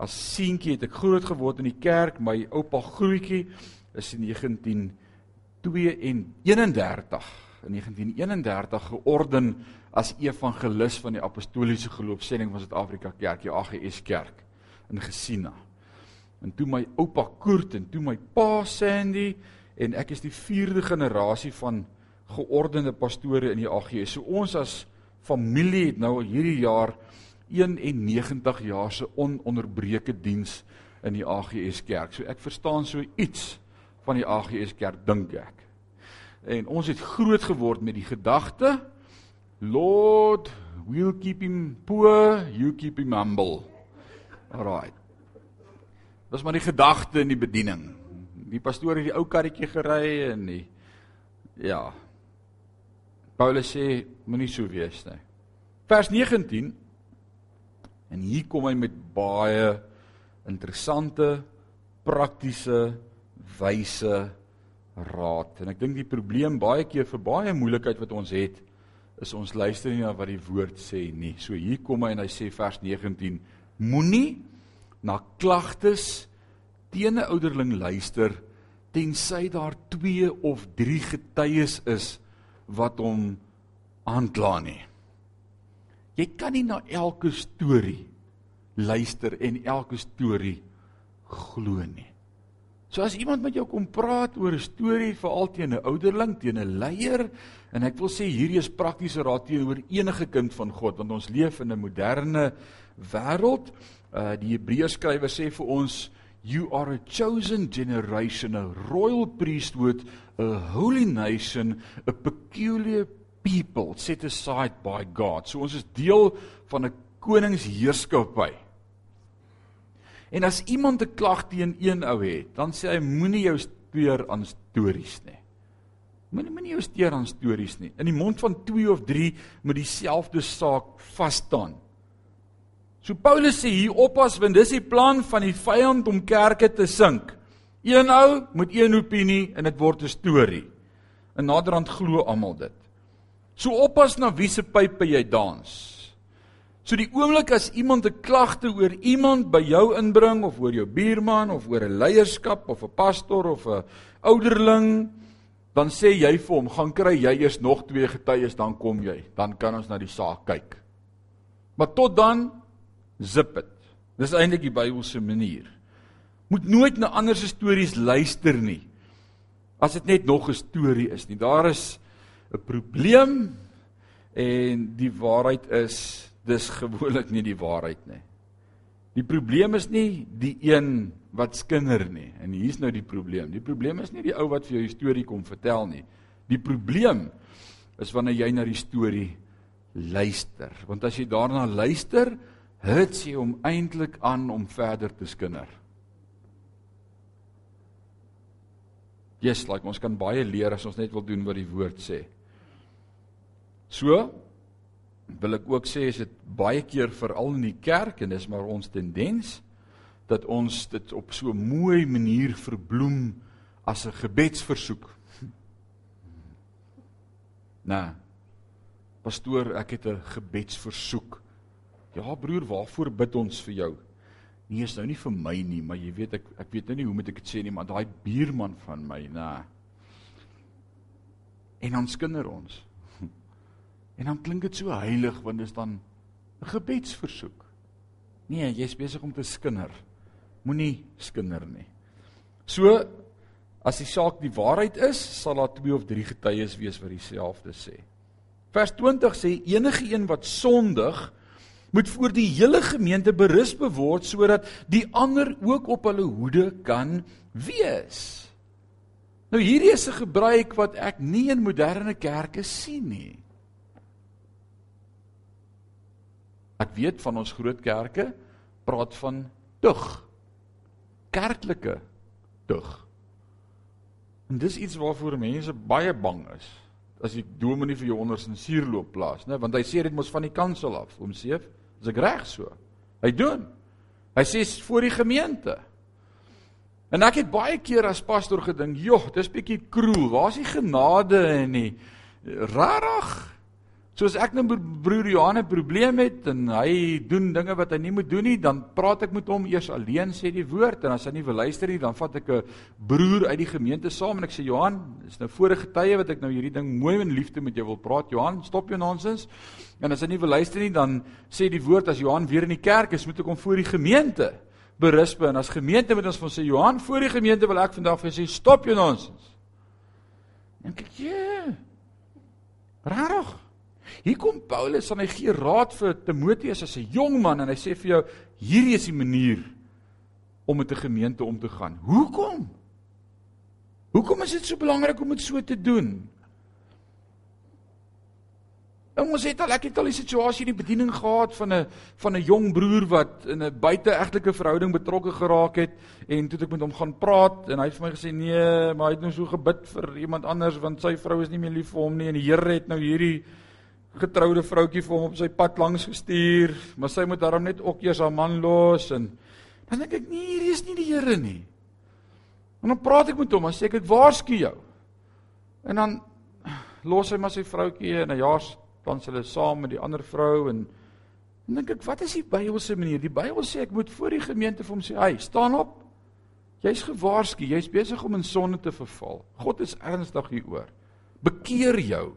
as seentjie het ek groot geword in die kerk, my oupa grootjie is in 1932 in 1931 georden as evangelis van die apostoliese geloofsending van Suid-Afrika Kerk, die AGS Kerk in Gesina. En toe my oupa Koert en toe my pa Sandy en ek is die vierde generasie van geordende pastore in die AGS. So ons as familie het nou hierdie jaar 91 jaar se ononderbroke diens in die AGS Kerk. So ek verstaan so iets van die AGS Kerk dink ek. En ons het groot geword met die gedagte Lord, we'll keep him poor, you keep him humble. Alraai. Dis maar die gedagte in die bediening. Die pastoor het die ou karretjie gery en die ja. Paulus sê moenie so wees nie. Vers 19 en hier kom hy met baie interessante praktiese wyse raad. En ek dink die probleem baie keer vir baie moeilikheid wat ons het, is ons luister nie na wat die woord sê nie. So hier kom hy en hy sê vers 19: Moenie na klagtes teen 'n ouderling luister tensy daar 2 of 3 getuies is wat hom aankla nie. Jy kan nie na elke storie luister en elke storie glo nie. So as iemand met jou kom praat oor 'n storie veral teen 'n ouderling, teen 'n leier, en ek wil sê hierdie is praktiese raad teenoor enige kind van God want ons leef in 'n moderne wêreld. Uh die Hebreërs skrywer sê vir ons you are a chosen generation, a royal priesthood, a holy nation, a peculiar people set aside by God. So ons is deel van 'n koningsheerskappy. En as iemand 'n klag teen een ou het, dan sê hy moenie jou steur aan stories nie. Moenie moenie jou steur aan stories nie. In die mond van 2 of 3 moet dieselfde saak vas staan. So Paulus sê hier oppas want dis die plan van die vyand om kerke te sink. Een ou met een opinie en dit word 'n storie. En naderhand glo almal dit. So oppas na wie se pype jy dans. So die oomblik as iemand 'n klagte oor iemand by jou inbring of oor jou buurman of oor 'n leierskap of 'n pastor of 'n ouderling, dan sê jy vir hom, "Gaan kry jy eers nog twee getuies dan kom jy, dan kan ons na die saak kyk." Maar tot dan zip dit. Dis eintlik die Bybelse manier. Moet nooit na ander se stories luister nie. As dit net nog 'n storie is nie. Daar is 'n probleem en die waarheid is dis gewoonlik nie die waarheid nie. Die probleem is nie die een wat skinder nie. En hier's nou die probleem. Die probleem is nie die ou wat vir jou 'n storie kom vertel nie. Die probleem is wanneer jy na die storie luister. Want as jy daarna luister, hit jy hom eintlik aan om verder te skinder. Yes, like ons kan baie leer as ons net wil doen wat die woord sê. So wil ek ook sê is dit baie keer veral in die kerk en dis maar ons tendens dat ons dit op so 'n mooi manier verbloem as 'n gebedsversoek. Nou. Pastoor, ek het 'n gebedsversoek. Ja broer, waarvoor bid ons vir jou? Nee, is nou nie vir my nie, maar jy weet ek ek weet nou nie hoe moet ek dit sê nie, maar daai buurman van my, nê. En ons kinder ons. En dan klink dit so heilig want dit is dan 'n gebedsversoek. Nee, jy's besig om te skinder. Moenie skinder nie. So as die saak die waarheid is, sal daar twee of drie getuies wees wat dieselfde sê. Vers 20 sê enige een wat sondig moet voor die hele gemeente berus beword sodat die ander ook op hulle hoede kan wees. Nou hierdie is 'n gebruik wat ek nie in moderne kerke sien nie. Ek weet van ons groot kerke praat van tug. Kerklike tug. En dis iets waarvoor mense baie bang is as die dominee vir jou onder sin suurloop plaas, né? Want hy sê dit mos van die kansel af, om seef. Is ek reg so? Hy doen. Hy sê voor die gemeente. En ek het baie keer as pastoor gedink, "Joh, dis bietjie kroel. Waar is die genade en die rarig?" Soos ek nou broer Johan 'n probleem het en hy doen dinge wat hy nie moet doen nie, dan praat ek met hom eers alleen sê die woord en as hy nie wil luister nie, dan vat ek 'n broer uit die gemeente saam en ek sê Johan, dis nou vorige tye wat ek nou hierdie ding mooi in liefde met jou wil praat. Johan, stop jou nonsens. En as hy nie wil luister nie, dan sê die woord as Johan weer in die kerk is, moet ek hom voor die gemeente berisp en as gemeente moet ons van sê Johan, voor die gemeente wil ek vandag vir sê stop jou nonsens. Dink ek, "Ja. Rarig." Hier kom Paulus en hy gee raad vir Timoteus as 'n jong man en hy sê vir jou hierdie is die manier om met 'n gemeente om te gaan. Hoekom? Hoekom is dit so belangrik om dit so te doen? En ons het al ek het al 'n situasie in die bediening gehad van 'n van 'n jong broer wat in 'n buiteegtelike verhouding betrokke geraak het en toe ek met hom gaan praat en hy het vir my gesê nee, maar hy het nou so gebid vir iemand anders want sy vrou is nie meer lief vir hom nie en die Here het nou hierdie getroude vroutjie vir hom op sy pad langs gestuur, maar sy moet daarom net ook eers haar man los en dan dink ek nee, hier is nie die Here nie. En dan praat ek met hom, en sê ek ek waarsku jou. En dan los hy maar sy vroutjie en 'n jaar dan hulle saam met die ander vrou en dan dink ek wat is die Bybelse manier? Die Bybel sê ek moet voor die gemeente vir hom sê, "Hey, staan op. Jy's gewaarsku, jy's besig om in sonde te verval. God is ernstig hieroor. Bekeer jou."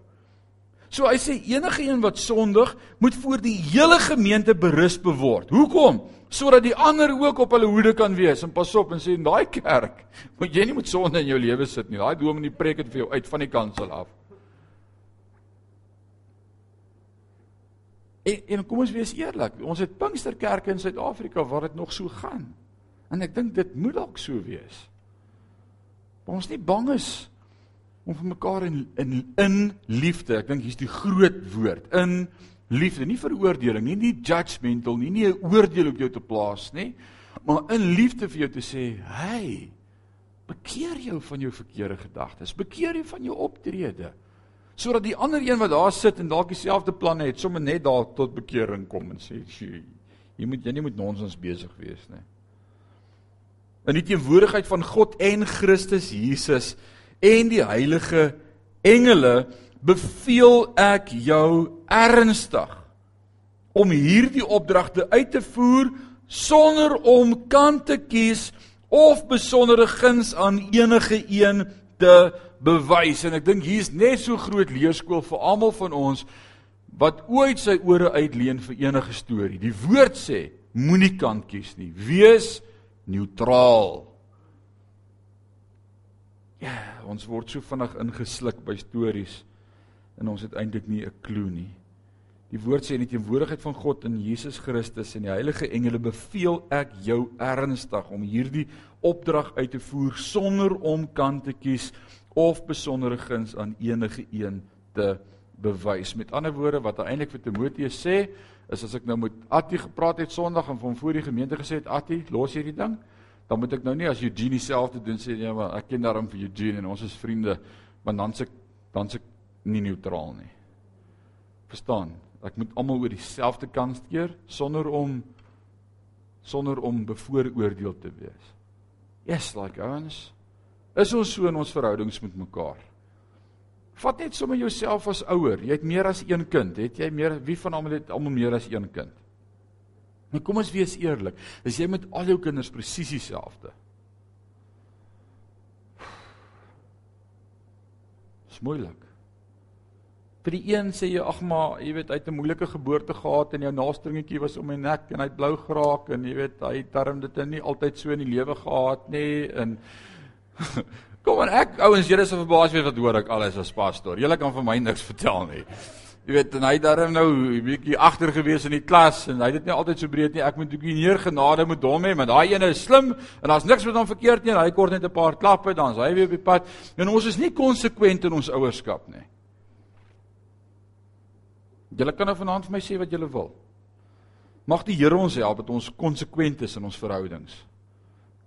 So hy sê enige een wat sondig moet voor die hele gemeente berus beword. Hoekom? Sodat die ander ook op hulle hoede kan wees. En pas op en sê in daai kerk moet jy nie met sonde in jou lewe sit nie. Daai dominee preek dit vir jou uit van die kansel af. En, en kom ons wees eerlik, ons het Pinksterkerke in Suid-Afrika waar dit nog so gaan. En ek dink dit moet dalk so wees. Ons nie bang is om vir mekaar in in in liefde. Ek dink hier's die groot woord. In liefde, nie veroordeling nie, nie judgmental nie, nie 'n oordeel op jou te plaas nie, maar in liefde vir jou te sê, "Hey, bekeer jou van jou verkeerde gedagtes. Bekeer jou van jou optrede." Sodat die ander een wat daar sit en dalk dieselfde planne het, sommer net daar tot bekering kom en sê, "Jy moet jy nie met nonsens besig wees nie." In die teenwoordigheid van God en Christus Jesus en die heilige engele beveel ek jou ernstig om hierdie opdragte uit te voer sonder om kant te kies of besondere guns aan enige een te bewys en ek dink hier's net so groot leerskool vir almal van ons wat ooit sy ore uitleen vir enige storie. Die woord sê moenie kant kies nie. Wees neutraal. Ja, ons word so vinnig ingesluk by stories en ons het eintlik nie 'n klou nie. Die woord sê in die teenwoordigheid van God in Jesus Christus en die heilige engele beveel ek jou ernstig om hierdie opdrag uit te voer sonder om kant te kies of besondere guns aan enige een te bewys. Met ander woorde wat hy eintlik vir Timoteus sê, is as ek nou met Attie gepraat het Sondag en hom voor die gemeente gesê het Attie, los hierdie ding, dan moet ek nou nie as Eugene dieselfde doen sê nee, maar ek ken daarom vir Eugene en ons is vriende, want dan se dan se nie neutraal nie. Verstaan? Ek moet almal oor dieselfde kant skeer sonder om sonder om bevooroordeel te wees. Yes, like ouens. Is ons so in ons verhoudings met mekaar? Vat net sommer jouself as ouer. Jy het meer as een kind. Het jy meer wie van almal het almal meer as een kind? Nou, kom ons wees eerlik. Is jy met al jou kinders presies dieselfde? Dis moeilik. Vir die een sê jy ag maar, jy weet, hy het 'n moeilike geboorte gehad en jou naastringetjie was om my nek en hy het blou geraak en jy weet, hy darm dit nie altyd so in die lewe gehad nie en kom aan ek ouens, julle is verbaas weet wat hoor ek alles as pastoor. Julle kan vir my niks vertel nie. Jy weet, en hy het darm nou 'n bietjie agter gewees in die klas en hy het dit nie altyd so breed nie. Ek moet 'n bietjie meer genade met hom hê, maar daai ene is slim en daar's niks met hom verkeerd nie. Hy kort net 'n paar klappe, dan's hy weer op die pad. En ons is nie konsekwent in ons ouerskap nie. Julle kan nou vanaand vir my sê wat julle wil. Mag die Here ons help dat ons konsekwent is in ons verhoudings.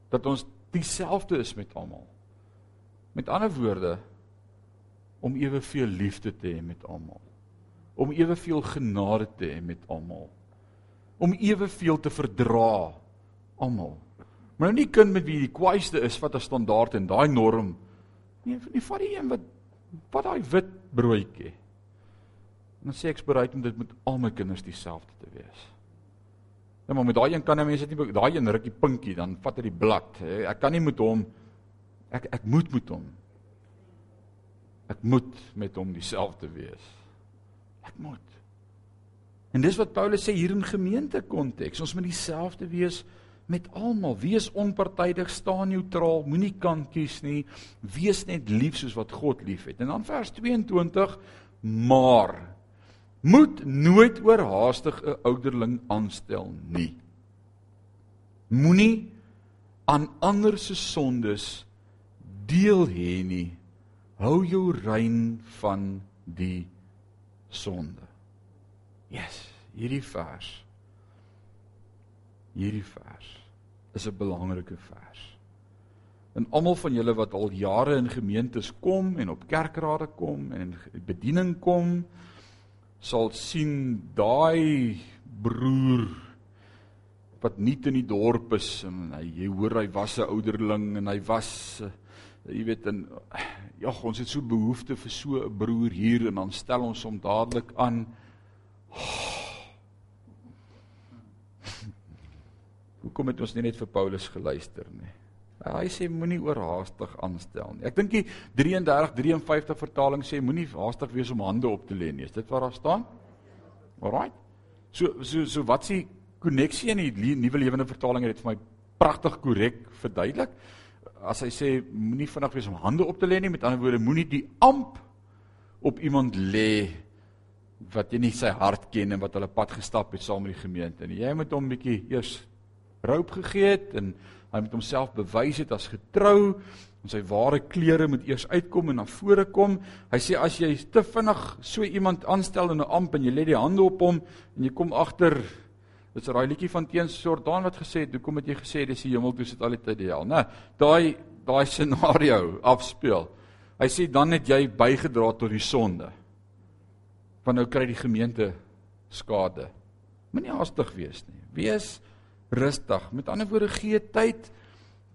Dat ons dieselfde is met almal. Met ander woorde om eweveel liefde te hê met almal. Om eweveel genade te hê met almal. Om eweveel te verdra almal. Maar nou nie kind met wie die kwaaiste is wat 'n standaard en daai norm. Nee, nie vat die een wat wat daai wit broodjie En dan sê ek bereid om dit met al my kinders dieselfde te wees. Ja, maar met daai een kan 'n mens dit nie daai een rukkie pinkie dan vat hy die blad. Ek kan nie met hom ek ek moet met hom. Ek moet met hom dieselfde wees. Ek moet. En dis wat Paulus sê hier in gemeente konteks. Ons moet dieselfde wees met almal. Wees onpartydig, staan neutraal, moenie kant kies nie. Wees net lief soos wat God liefhet. En dan vers 22 maar moet nooit oorhaastig 'n ouderling aanstel nie. Moenie aan ander se sondes deel hê nie. Hou jou rein van die sonde. Yes, hierdie vers. Hierdie vers is 'n belangrike vers. En almal van julle wat al jare in gemeentes kom en op kerkrade kom en in bediening kom, sal sien daai broer wat nie in die dorp is en hy jy hoor hy was 'n ouderling en hy was jy weet en ja ons het so behoefte vir so 'n broer hier en dan stel ons hom dadelik aan Hoekom het ons nie net vir Paulus geluister nie Hy sê moenie oorhaastig aanstel nie. Ek dink die 33 53 vertaling sê moenie haastig wees om hande op te lê nie. Is dit waar daar staan? Alraai. So so so wat s'ie koneksie in die nuwe lewende vertaling het vir my pragtig korrek verduidelik. As hy sê moenie vinnig wees om hande op te lê nie, met ander woorde moenie die amp op iemand lê wat jy nie sy hart ken en wat hulle pad gestap het saam met die gemeente nie. Jy moet hom 'n bietjie eers roop gegee het en Hy moet homself bewys het as getrou en sy ware klere moet eers uitkom en na vore kom. Hy sê as jy te vinnig so iemand aanstel in 'n amp en jy lê die hande op hom en jy kom agter Dit's 'n raai liedjie van teens Jordan wat gesê het, "Hoekom het jy gesê dis die hemel toe sit al die tyd die hel?" Né? Daai daai scenario afspeel. Hy sê dan het jy bygedra tot die sonde. Want nou kry die gemeente skade. Moenie haastig wees nie. Wees rustig. Met ander woorde gee tyd.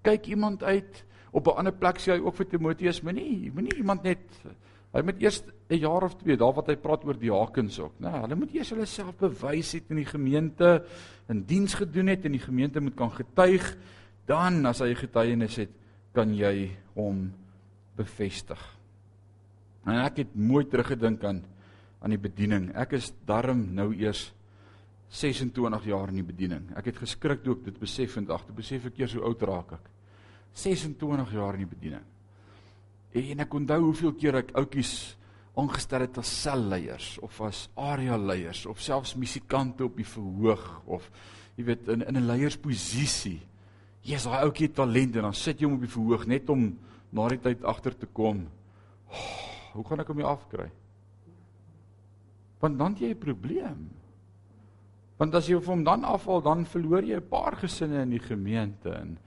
Kyk iemand uit. Op 'n ander plek sê hy ook vir Timoteus, moenie moenie iemand net Hy moet eers 'n jaar of 2 daar wat hy praat oor diakens ook, né? Nee, hulle moet eers hulle self bewys het in die gemeente, in diens gedoen het en die gemeente moet kan getuig, dan as hy getuienis het, kan jy hom bevestig. En ek het mooi teruggedink aan aan die bediening. Ek is darm nou eers 26 jaar in die bediening. Ek het geskrik toe ek dit besef vandag. Toe besef ek eers hoe oud raak ek. 26 jaar in die bediening. En ek onthou hoeveel keer ek oudjies aangestel het as selleiers of as area leiers of selfs musikante op die verhoog of jy weet in in 'n leiersposisie. Jy's daai ouetjie talent en dan sit jy hom op die verhoog net om na die tyd agter te kom. Oh, hoe gaan ek hom afkry? Want dan het jy 'n probleem. Want as jy hom dan afval, dan verloor jy 'n paar gesinne in die gemeente en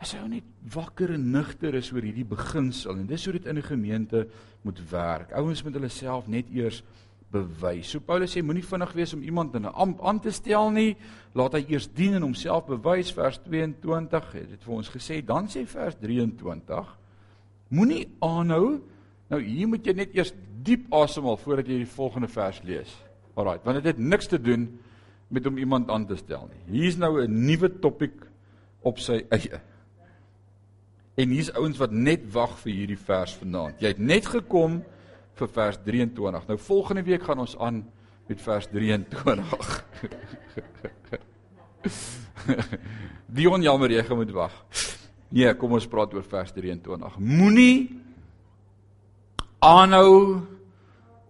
as hy net wakker en nugter is oor hierdie beginsel en dis hoe dit in 'n gemeente moet werk. Ouens moet hulle self net eers bewys. So Paulus sê moenie vinnig wees om iemand in 'n ampt aan te stel nie. Laat hy eers dien en homself bewys vers 22 het dit vir ons gesê. Dan sê vers 23 moenie aanhou. Nou hier moet jy net eers diep asemhaal voordat jy die volgende vers lees. Alraai, want dit het niks te doen met om iemand aan te stel nie. Hier's nou 'n nuwe topik op sy eie. En hier's ouens wat net wag vir hierdie vers vanaand. Jy het net gekom vir vers 23. Nou volgende week gaan ons aan met vers 23. Dion jammer jy moet wag. Nee, kom ons praat oor vers 23. Moenie aanhou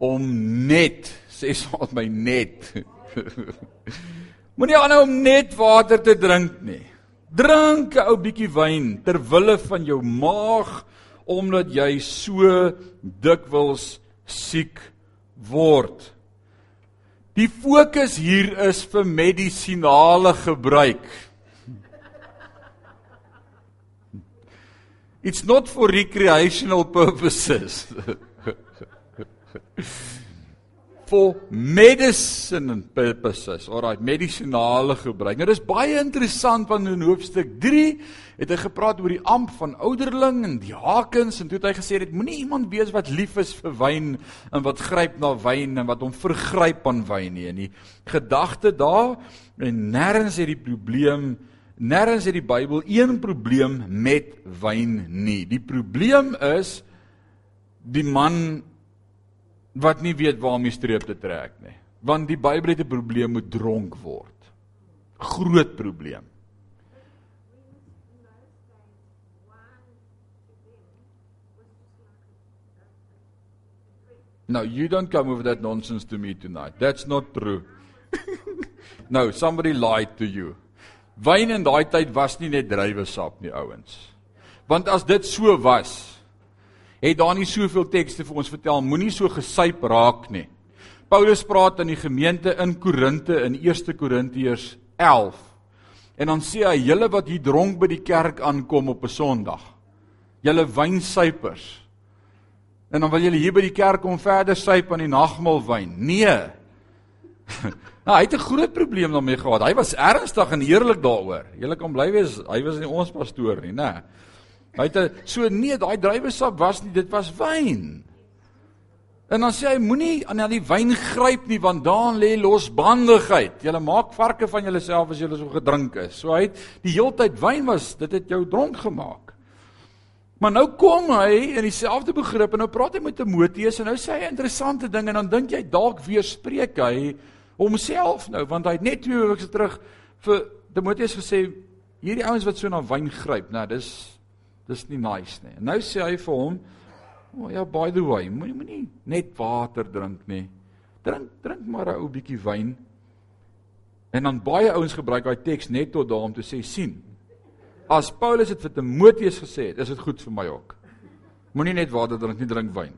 om net sê soms my net Moenie aanhou om net water te drink nie. Drink 'n ou bietjie wyn ter wille van jou maag omdat jy so dikwels siek word. Die fokus hier is vir medisinale gebruik. It's not for recreational purposes. for medicine purposes. Alraai, medisinale gebruik. Nou dis baie interessant want in hoofstuk 3 het hy gepraat oor die amp van ouderling en diakens en toe het hy gesê dit moenie iemand wees wat lief is vir wyn en wat gryp na wyn en wat hom vergryp aan wyn nie. En die gedagte daar en nêrens het die probleem nêrens het die Bybel een probleem met wyn nie. Die probleem is die man wat nie weet waar om die streep te trek nie. Want die Bybel het 'n probleem met dronk word. Groot probleem. Now you don't come with that nonsense to me tonight. That's not true. no, somebody lied to you. Wyn in daai tyd was nie net druiwesap nie, ouens. Want as dit so was, het daar nie soveel tekste vir ons vertel moenie so gesyp raak nie. Paulus praat aan die gemeente in Korinte in 1 Korintiërs 11. En dan sê hy julle wat hier dronk by die kerk aankom op 'n Sondag. Julle wynsypers. En dan wil julle hier by die kerk om verder syp aan die nagmaal wyn. Nee. nou, hy het 'n groot probleem daarmee gehad. Hy was ernstig en eerlik daaroor. Julle kan bly wees, hy was nie ons pastoor nie, né? Nee. Hy het so nee, daai druiwesap was nie, dit was wyn. En dan sê hy moenie aan die wyn gryp nie want daar lê losbandigheid. Jy maak varke van jouself as jy so gedrink is. So hy het die heeltyd wyn was, dit het jou dronk gemaak. Maar nou kom hy in dieselfde begrip en nou praat hy met Timoteus en nou sê hy interessante ding en dan dink jy dalk weer spreek hy homself nou want hy het net twee weke terug vir Timoteus gesê hierdie ouens wat so na wyn gryp, nou dis Dis nie nice nie. En nou sê hy vir hom, "O oh ja, by the way, moenie moenie net water drink nie. Drink drink maar 'n ou bietjie wyn." En dan baie ouens gebruik daai teks net tot daarom te sê, "sien. As Paulus dit vir Timoteus gesê het, is dit goed vir my ook. Moenie net water drink nie, drink wyn."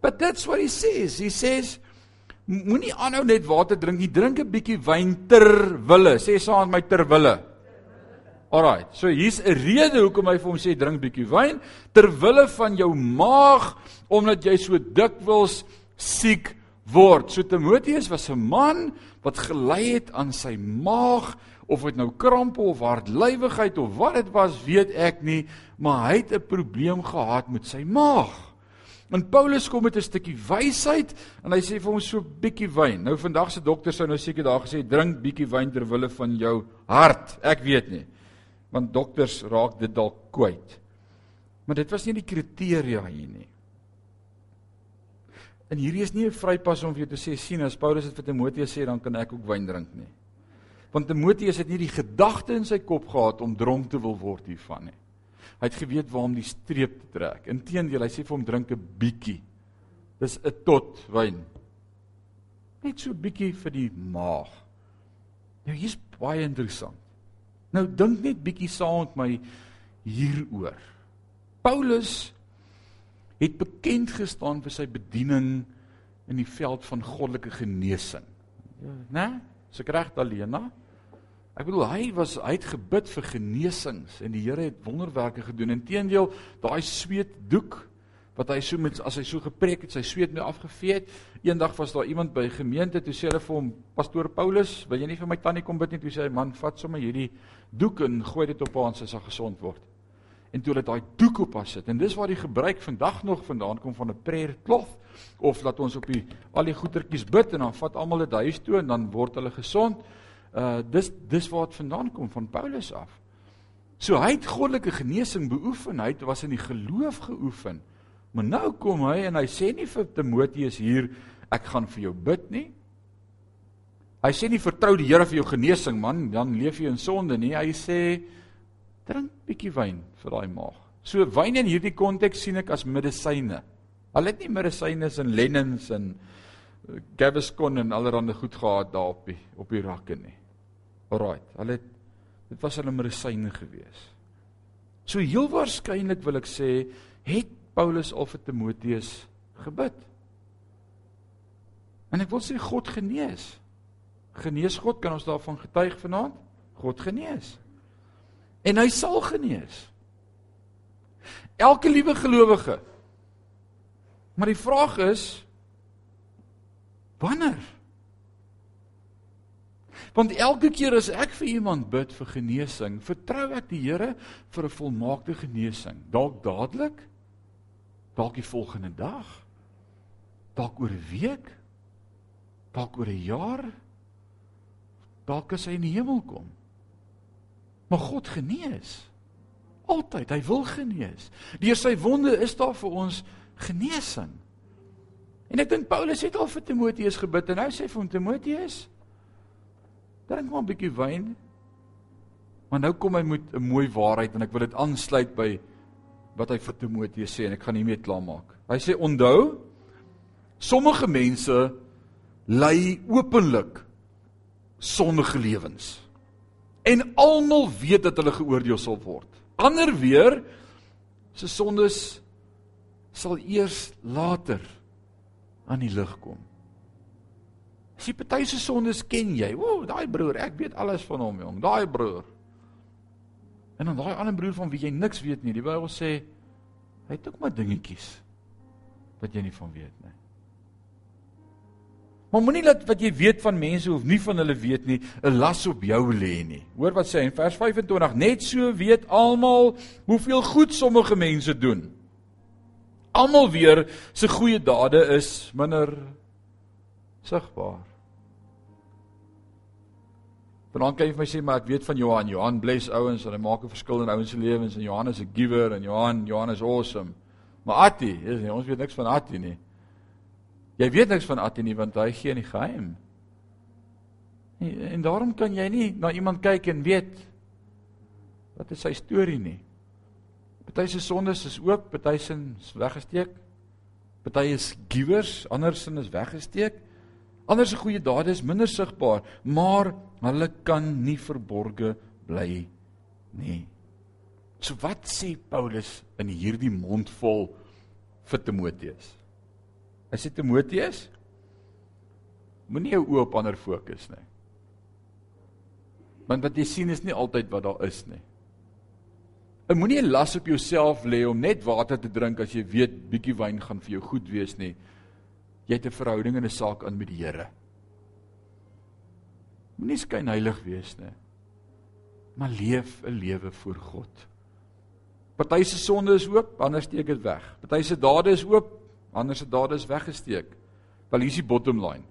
But that's what he says. He says Moenie aanhou net water drink nie, drink 'n bietjie wyn ter wille. Sê saam met my ter wille. Alraai. So hier's 'n rede hoekom hy vir hom sê drink bietjie wyn ter wille van jou maag omdat jy so dikwels siek word. So Timoteus was 'n man wat gelei het aan sy maag of dit nou krampe of hartlywigheid of wat dit was, weet ek nie, maar hy het 'n probleem gehad met sy maag. En Paulus kom met 'n stukkie wysheid en hy sê vir hom so bietjie wyn. Nou vandag se dokter sou nou seker daar gesê drink bietjie wyn ter wille van jou hart. Ek weet nie. Want dokters raak dit dalk kwyt. Maar dit was nie die kriteria hier nie. En hierdie is nie 'n vrypas om vir jou te sê sien as Paulus dit vir Timoteus sê dan kan ek ook wyn drink nie. Want Timoteus het nie die gedagte in sy kop gehad om dronk te wil word hiervan nie. Hy het geweet waar om die streep te trek. Inteendeel, hy sê vir hom drink 'n bietjie. Dis 'n tot wyn. Net so 'n bietjie vir die maag. Nou hier's baie interessant. Nou dink net bietjie saam met my hieroor. Paulus het bekend gestaan vir sy bediening in die veld van goddelike genesing. Ja, né? So reg Alena. Ek bedoel hy was hy het gebid vir genesings en die Here het wonderwerke gedoen. Inteendeel, daai sweetdoek wat hy so met as hy so gepreek het, sy sweet mee afgevee het. Eendag was daar iemand by gemeente toe sê hulle vir hom, "Pastoor Paulus, wil jy nie vir my tannie kom bid nie?" Toe sê hy, "Man, vat sommer hierdie doek en gooi dit op haar en sy sal gesond word." en toe hulle daai doek op haar sit. En dis waar die gebruik vandag nog vandaan kom van 'n prayer cloth of laat ons op die al die goetertjies bid en dan vat almal dit huis toe en dan word hulle gesond. Uh dis dis waar dit vandaan kom van Paulus af. So hy het goddelike genesing beoefen. Hy was in die geloof geoefen. Maar nou kom hy en hy sê nie vir Timoteus hier ek gaan vir jou bid nie. Hy sê nie vertrou die Here vir jou genesing man, dan leef jy in sonde nie. Hy sê drink bietjie wyn vir daai maag. So wyn in hierdie konteks sien ek as medisyne. Hulle het nie medisyne en lennens en eh, Gaviscon en allerlei goed gehad daar op die op die rakke nie. Alraai, hulle het dit was hulle medisyne gewees. So heel waarskynlik wil ek sê het Paulus al vir Timoteus gebid. En ek wil sê God genees. Genees God kan ons daarvan getuig vanaand? God genees en hy sal genees. Elke liewe gelowige. Maar die vraag is wanneer? Want elke keer as ek vir iemand bid vir genesing, vertrou ek die Here vir 'n volmaakte genesing. Dalk dadelik, dalk die volgende dag, dalk oor 'n week, dalk oor 'n jaar, dalk as hy in die hemel kom. Maar God genees. Altyd, hy wil genees. Deur sy wonde is daar vir ons genesing. En ek dink Paulus het al vir Timoteus gebid en nou sê vir hom Timoteus, drink maar 'n bietjie wyn. Maar nou kom hy met 'n mooi waarheid en ek wil dit aansluit by wat hy vir Timoteus sê en ek gaan hiermee klaarmaak. Hy sê onthou sommige mense lei openlik sondige lewens en almal weet dat hulle geoordeel sal word. Ander weer se sondes sal eers later aan die lig kom. As jy party se sondes ken jy, o, daai broer, ek weet alles van hom, jong, daai broer. En dan daai ander broer van wie jy niks weet nie. Die Bybel sê hy het ook maar dingetjies wat jy nie van weet nie. Maar moenie laat wat jy weet van mense of nie van hulle weet nie, 'n las op jou lê nie. Hoor wat sê hy in vers 25, net so weet almal hoeveel goed sommige mense doen. Almal weer se goeie dade is minder sigbaar. Vanaand kan jy vir my sê maar ek weet van Johan, Johan bless ouens en hy maak 'n verskil in ouens se lewens en Johan is 'n giver en Johan, Johan is awesome. Maar Atti, ons weet niks van Atti nie. Jy weet niks van Attie nie want hy gee nie geheim. En daarom kan jy nie na iemand kyk en weet wat is sy storie nie. Party se sondes is oop, party se is weggesteek. Party is givers, ander se is weggesteek. Ander se goeie dade is minder sigbaar, maar hulle kan nie verborge bly nie. So wat sê Paulus in hierdie mondvol vir Timoteus? Hy sê Timoteus, moenie jou oë op ander fokus nie. Want wat jy sien is nie altyd wat daar is nie. En moenie 'n las op jouself lê om net water te drink as jy weet bietjie wyn gaan vir jou goed wees nie. Jy het 'n verhouding en 'n saak aan met die Here. Moenie skyn heilig wees nie. maar leef 'n lewe voor God. Party se sonde is oop, ander steek dit weg. Party se dade is oop, ander se dade is weggesteek. Wel hier is die bottom line.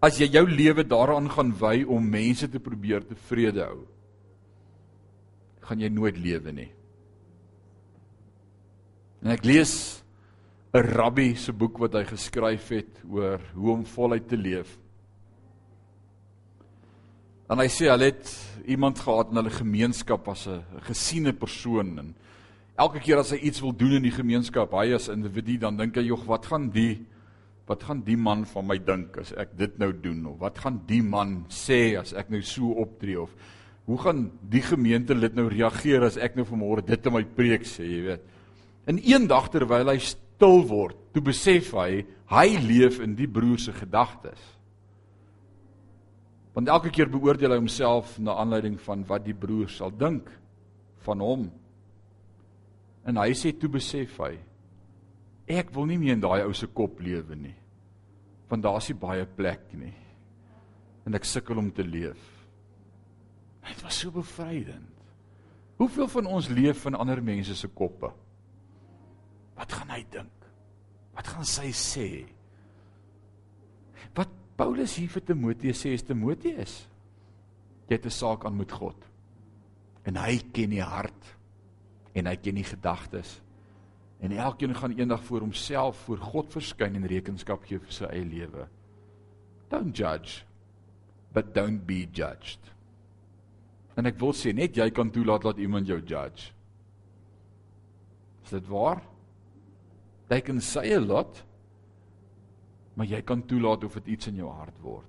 As jy jou lewe daaraan gaan wy om mense te probeer tevrede hou, gaan jy nooit lewe nie. En ek lees 'n rabbi se boek wat hy geskryf het oor hoe om voluit te leef. En hy sê hulle het iemand gehad in hulle gemeenskap as 'n gesiene persoon en elke keer as hy iets wil doen in die gemeenskap, hy as individu, dan dink hy, "Jog, wat gaan die wat gaan die man van my dink as ek dit nou doen of wat gaan die man sê as ek nou so optree of hoe gaan die gemeentelid nou reageer as ek nou vanmôre dit in my preek sê, jy weet." En eendag terwyl hy stil word, toe besef hy hy leef in die broer se gedagtes. Want elke keer beoordeel hy homself na aanleiding van wat die broer sal dink van hom. En hy sê toe besef hy ek wil nie meer in daai ou se kop lewe nie. Want daar's nie baie plek nie. En ek sukkel om te leef. Dit was so bevrydend. Hoeveel van ons leef in ander mense se koppe? Wat gaan hy dink? Wat gaan sy sê? Wat Paulus hier vir Timoteus sê is Timoteus jy het 'n saak aan met God. En hy ken die hart en hy ken die gedagtes. En elkeen gaan eendag voor homself voor God verskyn en rekenskap gee vir sy eie lewe. Don't judge but don't be judged. En ek wil sê net jy kan toelaat dat iemand jou judge. Is dit waar? They can say a lot maar jy kan toelaat of dit iets in jou hart word.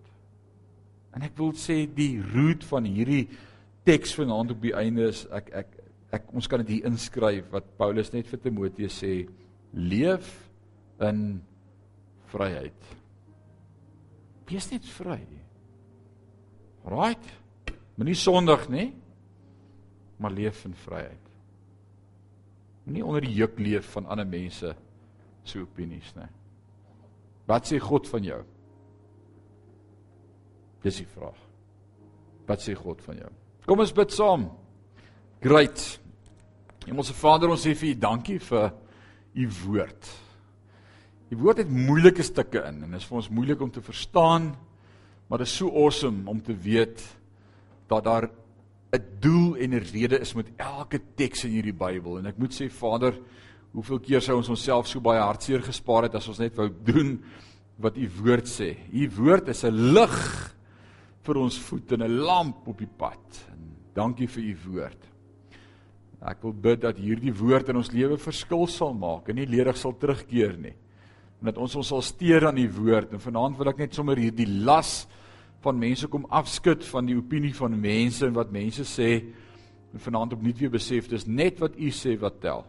En ek wil sê die root van hierdie teks vanaand op die einde is ek ek ek ons kan dit hier inskryf wat Paulus net vir Timoteus sê leef in vryheid. Wees net vry. Right? Moenie sondig nie, maar leef in vryheid. Moenie onder die juk leef van ander mense se opinies nie. Wat sê God van jou? Dis die vraag. Wat sê God van jou? Kom ons bid saam. Great. Hemelse Vader, ons sê vir U dankie vir U woord. U woord het moeilike stukke in en is vir ons moeilik om te verstaan, maar dit is so awesome om te weet dat daar 'n doel en 'n rede is met elke teks in hierdie Bybel en ek moet sê Vader, Hoeveel keer sou ons onsself so baie hartseer gespaar het as ons net wou doen wat u woord sê. U woord is 'n lig vir ons voet en 'n lamp op die pad. En dankie vir u woord. Ek wil bid dat hierdie woord in ons lewe verskil sal maak en nie ledig sal terugkeer nie. En dat ons ons sal steur aan die woord en vanaand wil ek net sommer hierdie las van mense kom afskud van die opinie van mense en wat mense sê en vanaand opnuut weer besef dis net wat u sê wat tel.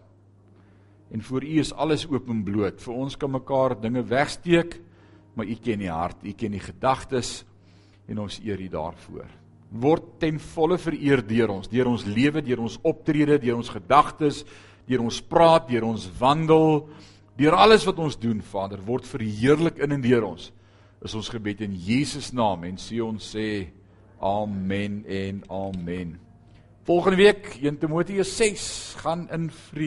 En voor U is alles openbloot. Vir ons kan mekaar dinge wegsteek, maar U ken die hart, U ken die gedagtes en ons eer U daarvoor. Word ten volle vereer deur ons, deur ons lewe, deur ons optrede, deur ons gedagtes, deur ons praat, deur ons wandel, deur alles wat ons doen, Vader, word verheerlik in en deur ons. Is ons gebed in Jesus naam en sê ons sê amen en amen. Volgende week 1 Timoteus 6 gaan in vrede